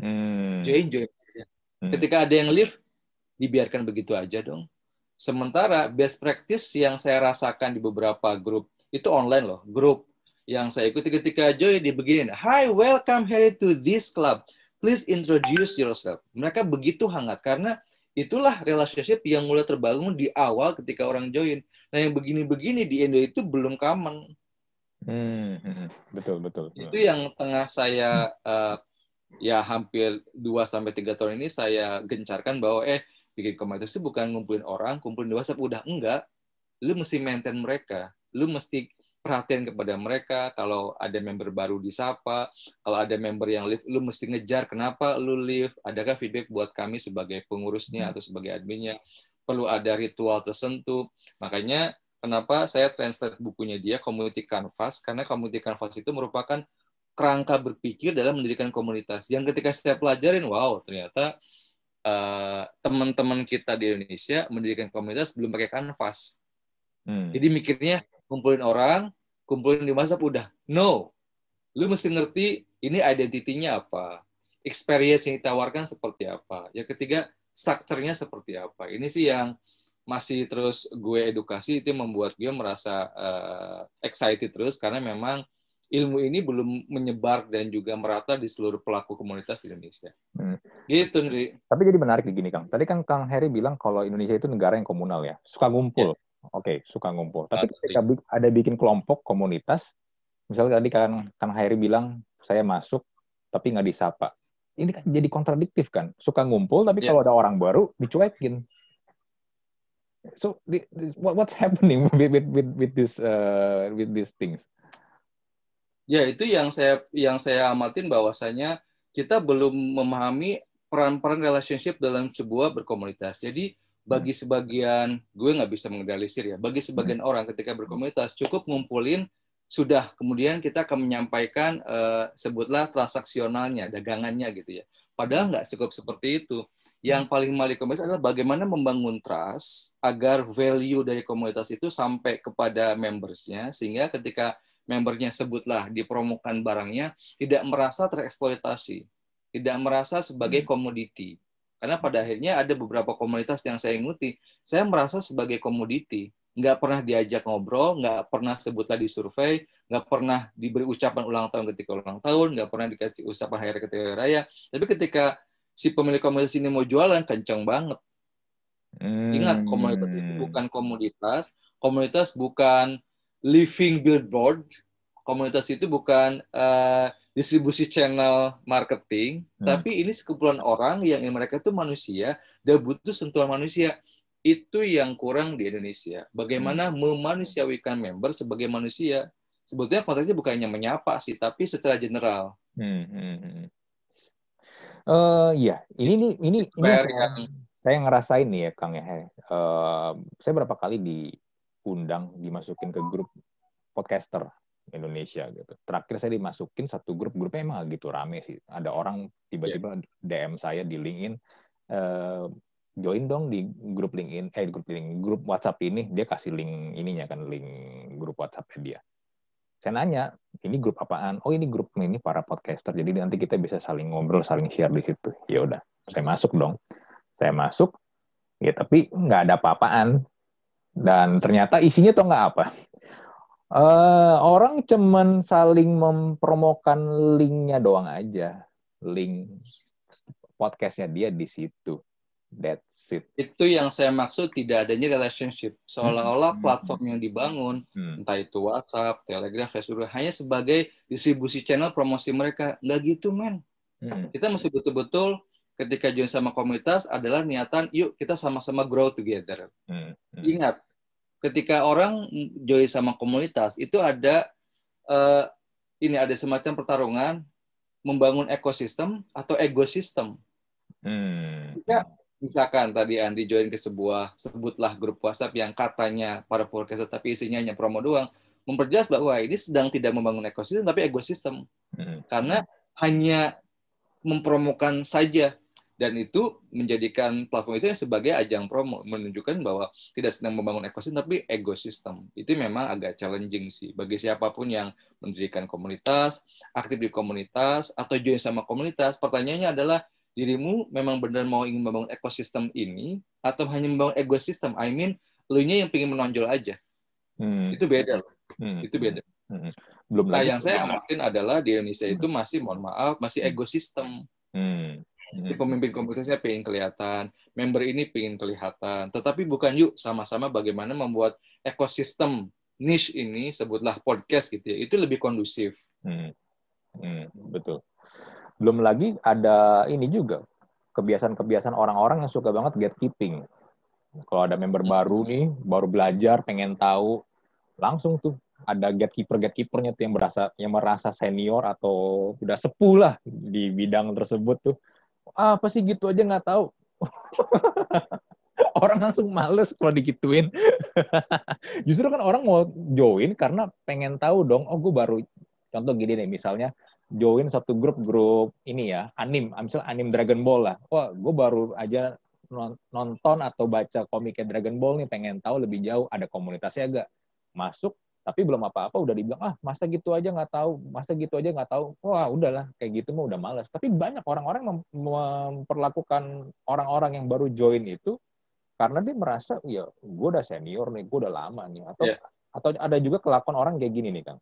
B: Hmm.
A: Join, join aja.
B: Hmm.
A: Ketika ada yang leave, dibiarkan begitu aja dong. Sementara best practice yang saya rasakan di beberapa grup, itu online loh, grup yang saya ikuti ketika join di begini, Hi, welcome here to this club. Please introduce yourself. Mereka begitu hangat karena itulah relationship yang mulai terbangun di awal ketika orang join. Nah yang begini-begini di Indo itu belum common.
B: Hmm. Hmm. Betul, betul.
A: Itu yang tengah saya eh, ya hampir 2 sampai 3 tahun ini saya gencarkan bahwa eh bikin komunitas itu bukan ngumpulin orang, kumpulin di WhatsApp udah enggak. Lu mesti maintain mereka. Lu mesti perhatian kepada mereka kalau ada member baru disapa, kalau ada member yang leave, lu mesti ngejar kenapa lu leave, adakah feedback buat kami sebagai pengurusnya atau sebagai adminnya, perlu ada ritual tersentuh. Makanya kenapa saya translate bukunya dia Community Canvas karena Community Canvas itu merupakan kerangka berpikir dalam mendirikan komunitas. Yang ketika saya pelajarin, wow ternyata uh, teman-teman kita di Indonesia mendirikan komunitas belum pakai kanvas.
B: Hmm.
A: Jadi mikirnya kumpulin orang, kumpulin di WhatsApp udah. No. Lu mesti ngerti ini identitinya apa. Experience yang ditawarkan seperti apa. Yang ketiga, structure-nya seperti apa. Ini sih yang masih terus gue edukasi itu yang membuat gue merasa uh, excited terus karena memang ilmu ini belum menyebar dan juga merata di seluruh pelaku komunitas di Indonesia.
B: Hmm.
A: Gitu, Nri.
B: Tapi jadi menarik begini, Kang. Tadi kan Kang Heri bilang kalau Indonesia itu negara yang komunal ya, suka ngumpul. Oke, suka ngumpul. Tapi
A: Pasti.
B: ketika ada bikin kelompok komunitas, misalnya tadi kan Kang Heri bilang saya masuk tapi nggak disapa. Ini kan jadi kontradiktif kan. Suka ngumpul tapi
A: Yes.
B: kalau ada orang baru dicuekin. So what- what's happening with with with, with this uh, with these things?
A: Ya, itu yang saya yang saya amatin bahwasanya kita belum memahami peran-peran relationship dalam sebuah berkomunitas. Jadi bagi sebagian gue nggak bisa mengeneralisir ya. Bagi sebagian orang ketika berkomunitas cukup ngumpulin sudah kemudian kita akan menyampaikan eh, sebutlah transaksionalnya, dagangannya gitu ya. Padahal nggak cukup seperti itu. Yang paling mali komunitas adalah bagaimana membangun trust agar value dari komunitas itu sampai kepada membersnya sehingga ketika membernya sebutlah dipromokan barangnya tidak merasa tereksploitasi, tidak merasa sebagai komoditi. Karena pada akhirnya ada beberapa komunitas yang saya ikuti, saya merasa sebagai komoditi, nggak pernah diajak ngobrol, nggak pernah sebutlah di survei, nggak pernah diberi ucapan ulang tahun ketika ulang tahun, nggak pernah dikasih ucapan hari raya ketika hari raya. Tapi ketika si pemilik komunitas ini mau jualan, kencang banget. Ingat, komunitas itu
B: Hmm.
A: bukan komoditas, komunitas bukan living billboard, komunitas itu bukan eh, distribusi channel marketing,
B: Hmm.
A: tapi ini sekumpulan orang yang mereka itu manusia dan butuh sentuhan manusia. Itu yang kurang di Indonesia. Bagaimana memanusiawikan member sebagai manusia. Sebetulnya konteksnya bukan hanya menyapa sih, tapi secara general.
B: Hmm, Eh, iya, ini nih ini ini
A: Supaya
B: yang saya ngerasain nih ya Kang ya. Eh, saya berapa kali diundang dimasukin ke grup podcaster Indonesia gitu. Terakhir saya dimasukin satu grup, grupnya emang gitu rame sih. Ada orang tiba-tiba DM saya di LinkedIn, eh, join dong di grup LinkedIn, eh grup LinkedIn, grup WhatsApp ini. Dia kasih link ininya kan, link grup WhatsApp dia. Saya nanya, ini grup apaan? Oh ini grup ini para podcaster. Jadi nanti kita bisa saling ngobrol, saling share di situ. Ya udah, saya masuk dong. Saya masuk, ya tapi nggak ada apa-apaan. Dan ternyata isinya tuh nggak apa. Eh, orang cuman saling mempromokan linknya doang aja. Link podcastnya dia di situ. That's it.
A: Itu yang saya maksud tidak adanya relationship. Seolah-olah
B: Hmm.
A: platform yang dibangun
B: Hmm.
A: entah itu WhatsApp, Telegram, Facebook, hanya sebagai distribusi channel promosi mereka. Nggak gitu, men.
B: Hmm.
A: Kita mesti betul-betul ketika join sama komunitas adalah niatan, yuk kita sama-sama grow together.
B: Hmm. Hmm.
A: Ingat, ketika orang join sama komunitas itu ada eh, ini ada semacam pertarungan membangun ekosistem atau ekosistem.
B: Hmm.
A: Jika misalkan tadi Andi join ke sebuah sebutlah grup WhatsApp yang katanya para podcaster tapi isinya hanya promo doang, memperjelas bahwa ini sedang tidak membangun ekosistem tapi ekosistem.
B: Hmm.
A: karena hanya mempromokan saja. Dan itu menjadikan platform itu sebagai ajang promo menunjukkan bahwa tidak sedang membangun ekosistem tapi ekosistem itu memang agak challenging sih. Bagi siapa pun yang mendirikan komunitas aktif di komunitas atau join sama komunitas pertanyaannya adalah dirimu memang benar mau ingin membangun ekosistem ini atau hanya membangun ekosistem I mean lu nya yang ingin menonjol aja
B: Hmm.
A: itu beda loh
B: Hmm.
A: itu beda
B: Hmm. Belum
A: nah
B: lagi.
A: yang saya amatin adalah di Indonesia itu masih mohon maaf masih ekosistem
B: Hmm. Hmm.
A: Jadi pemimpin komunitasnya pengen kelihatan, member ini pengen kelihatan. Tetapi bukan yuk sama-sama bagaimana membuat ekosistem niche ini, sebutlah podcast gitu ya, itu lebih kondusif.
B: Hmm. Hmm. Betul. Belum lagi ada ini juga kebiasaan-kebiasaan orang-orang yang suka banget gatekeeping. Kalau ada member baru nih, baru belajar, pengen tahu, langsung tuh ada gatekeeper gatekeepernya tuh yang merasa yang merasa senior atau udah sepuh lah di bidang tersebut tuh. "Ah, Apa sih gitu aja nggak tahu. orang langsung males kalau digituin. Justru kan orang mau join karena pengen tahu dong, oh gue baru contoh gini nih misalnya join satu grup grup ini ya anim misalnya anim Dragon Ball lah. Wah gue baru aja non- nonton atau baca komiknya Dragon Ball nih pengen tahu lebih jauh ada komunitasnya agak masuk tapi belum apa-apa udah dibilang ah masa gitu aja nggak tahu masa gitu aja nggak tahu. Wah udahlah kayak gitu mah udah malas tapi banyak orang-orang mem- memperlakukan orang-orang yang baru join itu karena dia merasa ya gue udah senior nih gue udah lama nih. Atau
A: Iya.
B: atau ada juga kelakuan orang kayak gini nih kang.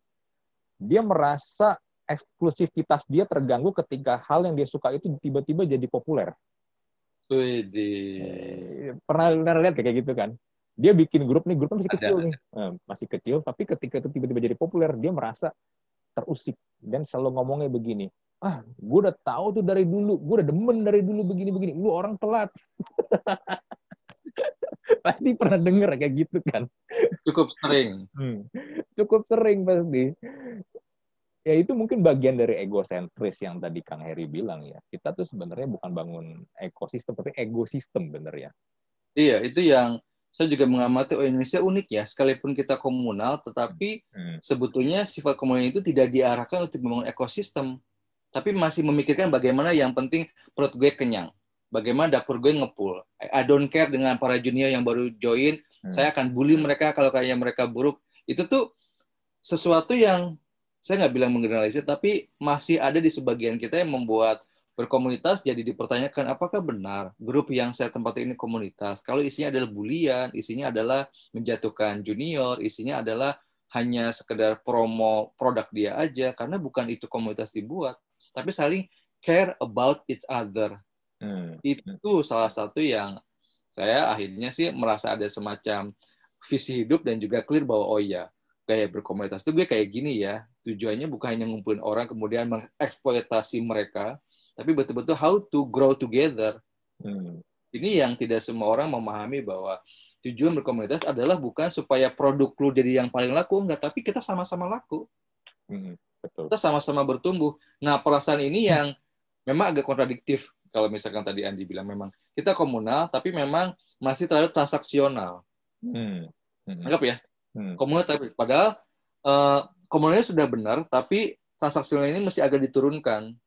B: Dia merasa eksklusivitas dia terganggu ketika hal yang dia suka itu tiba-tiba jadi populer.
A: Widih.
B: Pernah, pernah lihat kayak gitu kan? Dia bikin grup nih, grupnya masih
A: Ada,
B: kecil nih, Eh, masih kecil, tapi ketika itu tiba-tiba jadi populer, dia merasa terusik dan selalu ngomongnya begini. Ah, gue udah tahu tuh dari dulu, gue udah demen dari dulu begini-begini. Lu orang telat. Pasti pernah denger kayak gitu kan?
A: Cukup sering.
B: Hmm. Cukup sering pasti. Ya itu mungkin bagian dari egosentris yang tadi Kang Heri bilang ya. Kita tuh sebenarnya bukan bangun ekosistem, tapi ekosistem bener ya.
A: Iya, itu yang saya juga mengamati oh Indonesia unik ya. Sekalipun kita komunal, tetapi
B: Hmm.
A: sebetulnya sifat komunal itu tidak diarahkan untuk membangun ekosistem, tapi masih memikirkan bagaimana yang penting perut gue kenyang, bagaimana dapur gue ngepul. I don't care dengan para junior yang baru join,
B: Hmm.
A: saya akan bully mereka kalau kayak mereka buruk. Itu tuh sesuatu yang saya nggak bilang menggeneralisir, tapi masih ada di sebagian kita yang membuat berkomunitas jadi dipertanyakan apakah benar grup yang saya tempati ini komunitas. Kalau isinya adalah bulian, isinya adalah menjatuhkan junior, isinya adalah hanya sekedar promo produk dia aja, karena bukan itu komunitas dibuat, tapi saling care about each other.
B: Hmm.
A: Itu salah satu yang saya akhirnya sih merasa ada semacam visi hidup dan juga clear bahwa oh iya, gaya berkomunitas itu gue kayak gini ya. Tujuannya bukan hanya ngumpulin orang kemudian mengeksploitasi mereka, tapi betul-betul how to grow together.
B: Hmm.
A: Ini yang tidak semua orang memahami bahwa tujuan berkomunitas adalah bukan supaya produk lu jadi yang paling laku, enggak, tapi kita sama-sama laku.
B: Hmm. Betul.
A: Kita sama-sama bertumbuh. Nah, perasaan ini yang memang agak kontradiktif kalau misalkan tadi Andi bilang memang kita komunal tapi memang masih terlalu transaksional.
B: Hmm. Hmm.
A: Anggap ya,
B: Hmm.
A: komunal tapi padahal eh, komunalnya sudah benar tapi transaksional ini mesti agak diturunkan.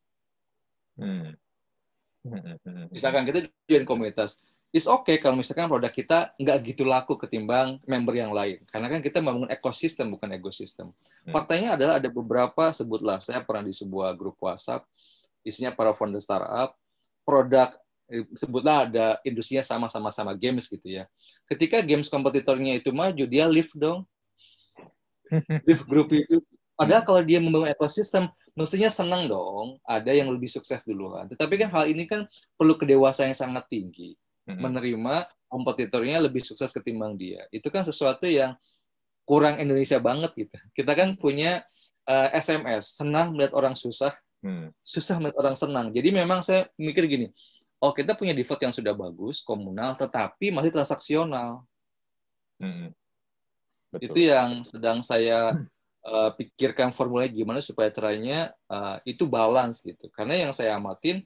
B: Hmm. Hmm. Hmm. Hmm.
A: Misalkan kita join komunitas, it's okay kalau misalkan produk kita nggak gitu laku ketimbang member yang lain. Karena kan kita membangun ekosistem bukan ekosistem.
B: Hmm.
A: Faktanya adalah ada beberapa sebutlah saya pernah di sebuah grup WhatsApp isinya para founder startup, produk sebutlah ada industrinya sama-sama sama games gitu ya. Ketika games kompetitornya itu maju, dia live dong. Live grup itu. Padahal kalau dia membangun ekosistem, mestinya senang dong. Ada yang lebih sukses duluan. Tetapi kan hal ini kan perlu kedewasaan yang sangat tinggi. Menerima kompetitornya lebih sukses ketimbang dia. Itu kan sesuatu yang kurang Indonesia banget gitu. Kita kan punya eh, SMS, senang melihat orang susah. Hmm. Susah melihat orang senang. Jadi memang saya mikir gini, oh kita punya default yang sudah bagus, komunal, tetapi masih transaksional. Hmm. Itu yang sedang saya uh, pikirkan formulanya gimana supaya caranya uh, itu balance gitu. Karena yang saya amatin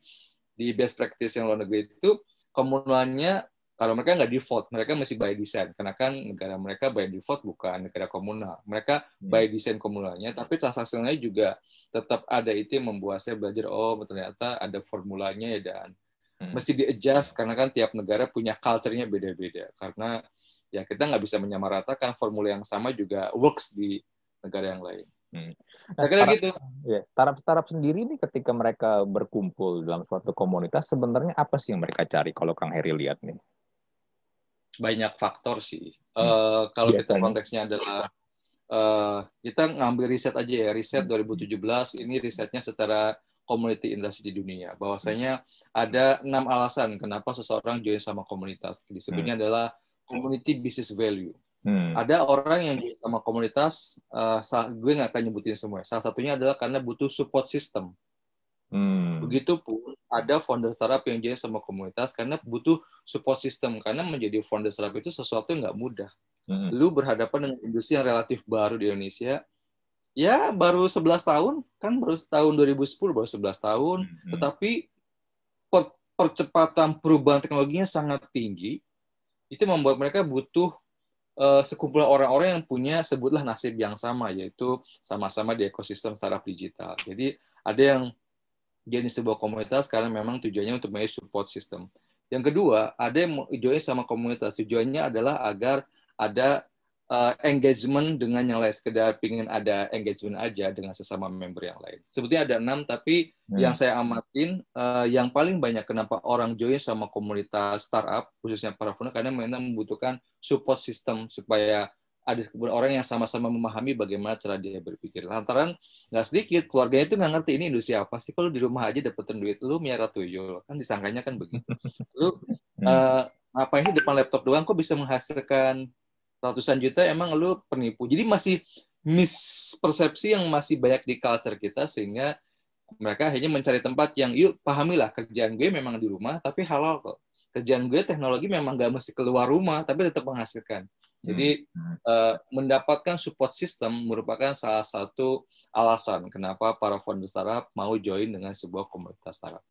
A: di best practice yang luar negeri itu komunalnya kalau mereka nggak default, mereka masih by design. Karena kan negara mereka by default bukan negara komunal. Mereka hmm. by design komunalnya, tapi transaksinya juga tetap ada. Itu yang membuat saya belajar, oh ternyata ada formulanya ya dan hmm. mesti di-adjust karena kan tiap negara punya culture-nya beda-beda. Karena ya kita nggak bisa menyamaratakan formula yang sama juga works di negara yang lain. Hmm.
B: Nah, startup, gitu. Ya, startup-startup sendiri nih ketika mereka berkumpul dalam suatu komunitas, sebenarnya apa sih yang mereka cari kalau Kang Heri lihat nih?
A: banyak faktor sih. Hmm. Uh, kalau Biasanya. kita konteksnya adalah uh, kita ngambil riset aja ya, riset 2017 hmm. ini risetnya secara community industri di dunia. Bahwasanya ada enam alasan kenapa seseorang join sama komunitas. Disebutnya hmm. adalah community business value. Hmm. Ada orang yang join sama komunitas, uh, gue nggak akan nyebutin semua. Salah satunya adalah karena butuh support system. Hmm. Begitupun ada founder startup yang jadi sama komunitas karena butuh support system karena menjadi founder startup itu sesuatu yang nggak mudah. Hmm. Lu berhadapan dengan industri yang relatif baru di Indonesia. Ya baru 11 tahun kan baru tahun 2010 baru 11 tahun, hmm. tetapi per, percepatan perubahan teknologinya sangat tinggi. Itu membuat mereka butuh uh, sekumpulan orang-orang yang punya sebutlah nasib yang sama yaitu sama-sama di ekosistem startup digital. Jadi ada yang jadi sebuah komunitas karena memang tujuannya untuk menjadi support system. Yang kedua, ada yang join sama komunitas. Tujuannya adalah agar ada uh, engagement dengan yang lain. Sekedar ingin ada engagement aja dengan sesama member yang lain. Sebetulnya ada enam, tapi hmm. yang saya amatin, uh, yang paling banyak kenapa orang join sama komunitas startup, khususnya para founder, karena memang membutuhkan support system supaya ada sekumpulan orang yang sama-sama memahami bagaimana cara dia berpikir. Lantaran nggak sedikit keluarganya itu nggak ngerti ini industri apa sih. Kalau di rumah aja dapetin duit, lu miara tuyul kan disangkanya kan begitu. Lu hmm. uh, ngapain sih depan laptop doang kok bisa menghasilkan ratusan juta? Emang lu penipu. Jadi masih mispersepsi yang masih banyak di culture kita sehingga mereka hanya mencari tempat yang yuk pahamilah kerjaan gue memang di rumah tapi halal kok. Kerjaan gue teknologi memang nggak mesti keluar rumah tapi tetap menghasilkan jadi hmm. uh, mendapatkan support system merupakan salah satu alasan kenapa para founder startup mau join dengan sebuah komunitas startup.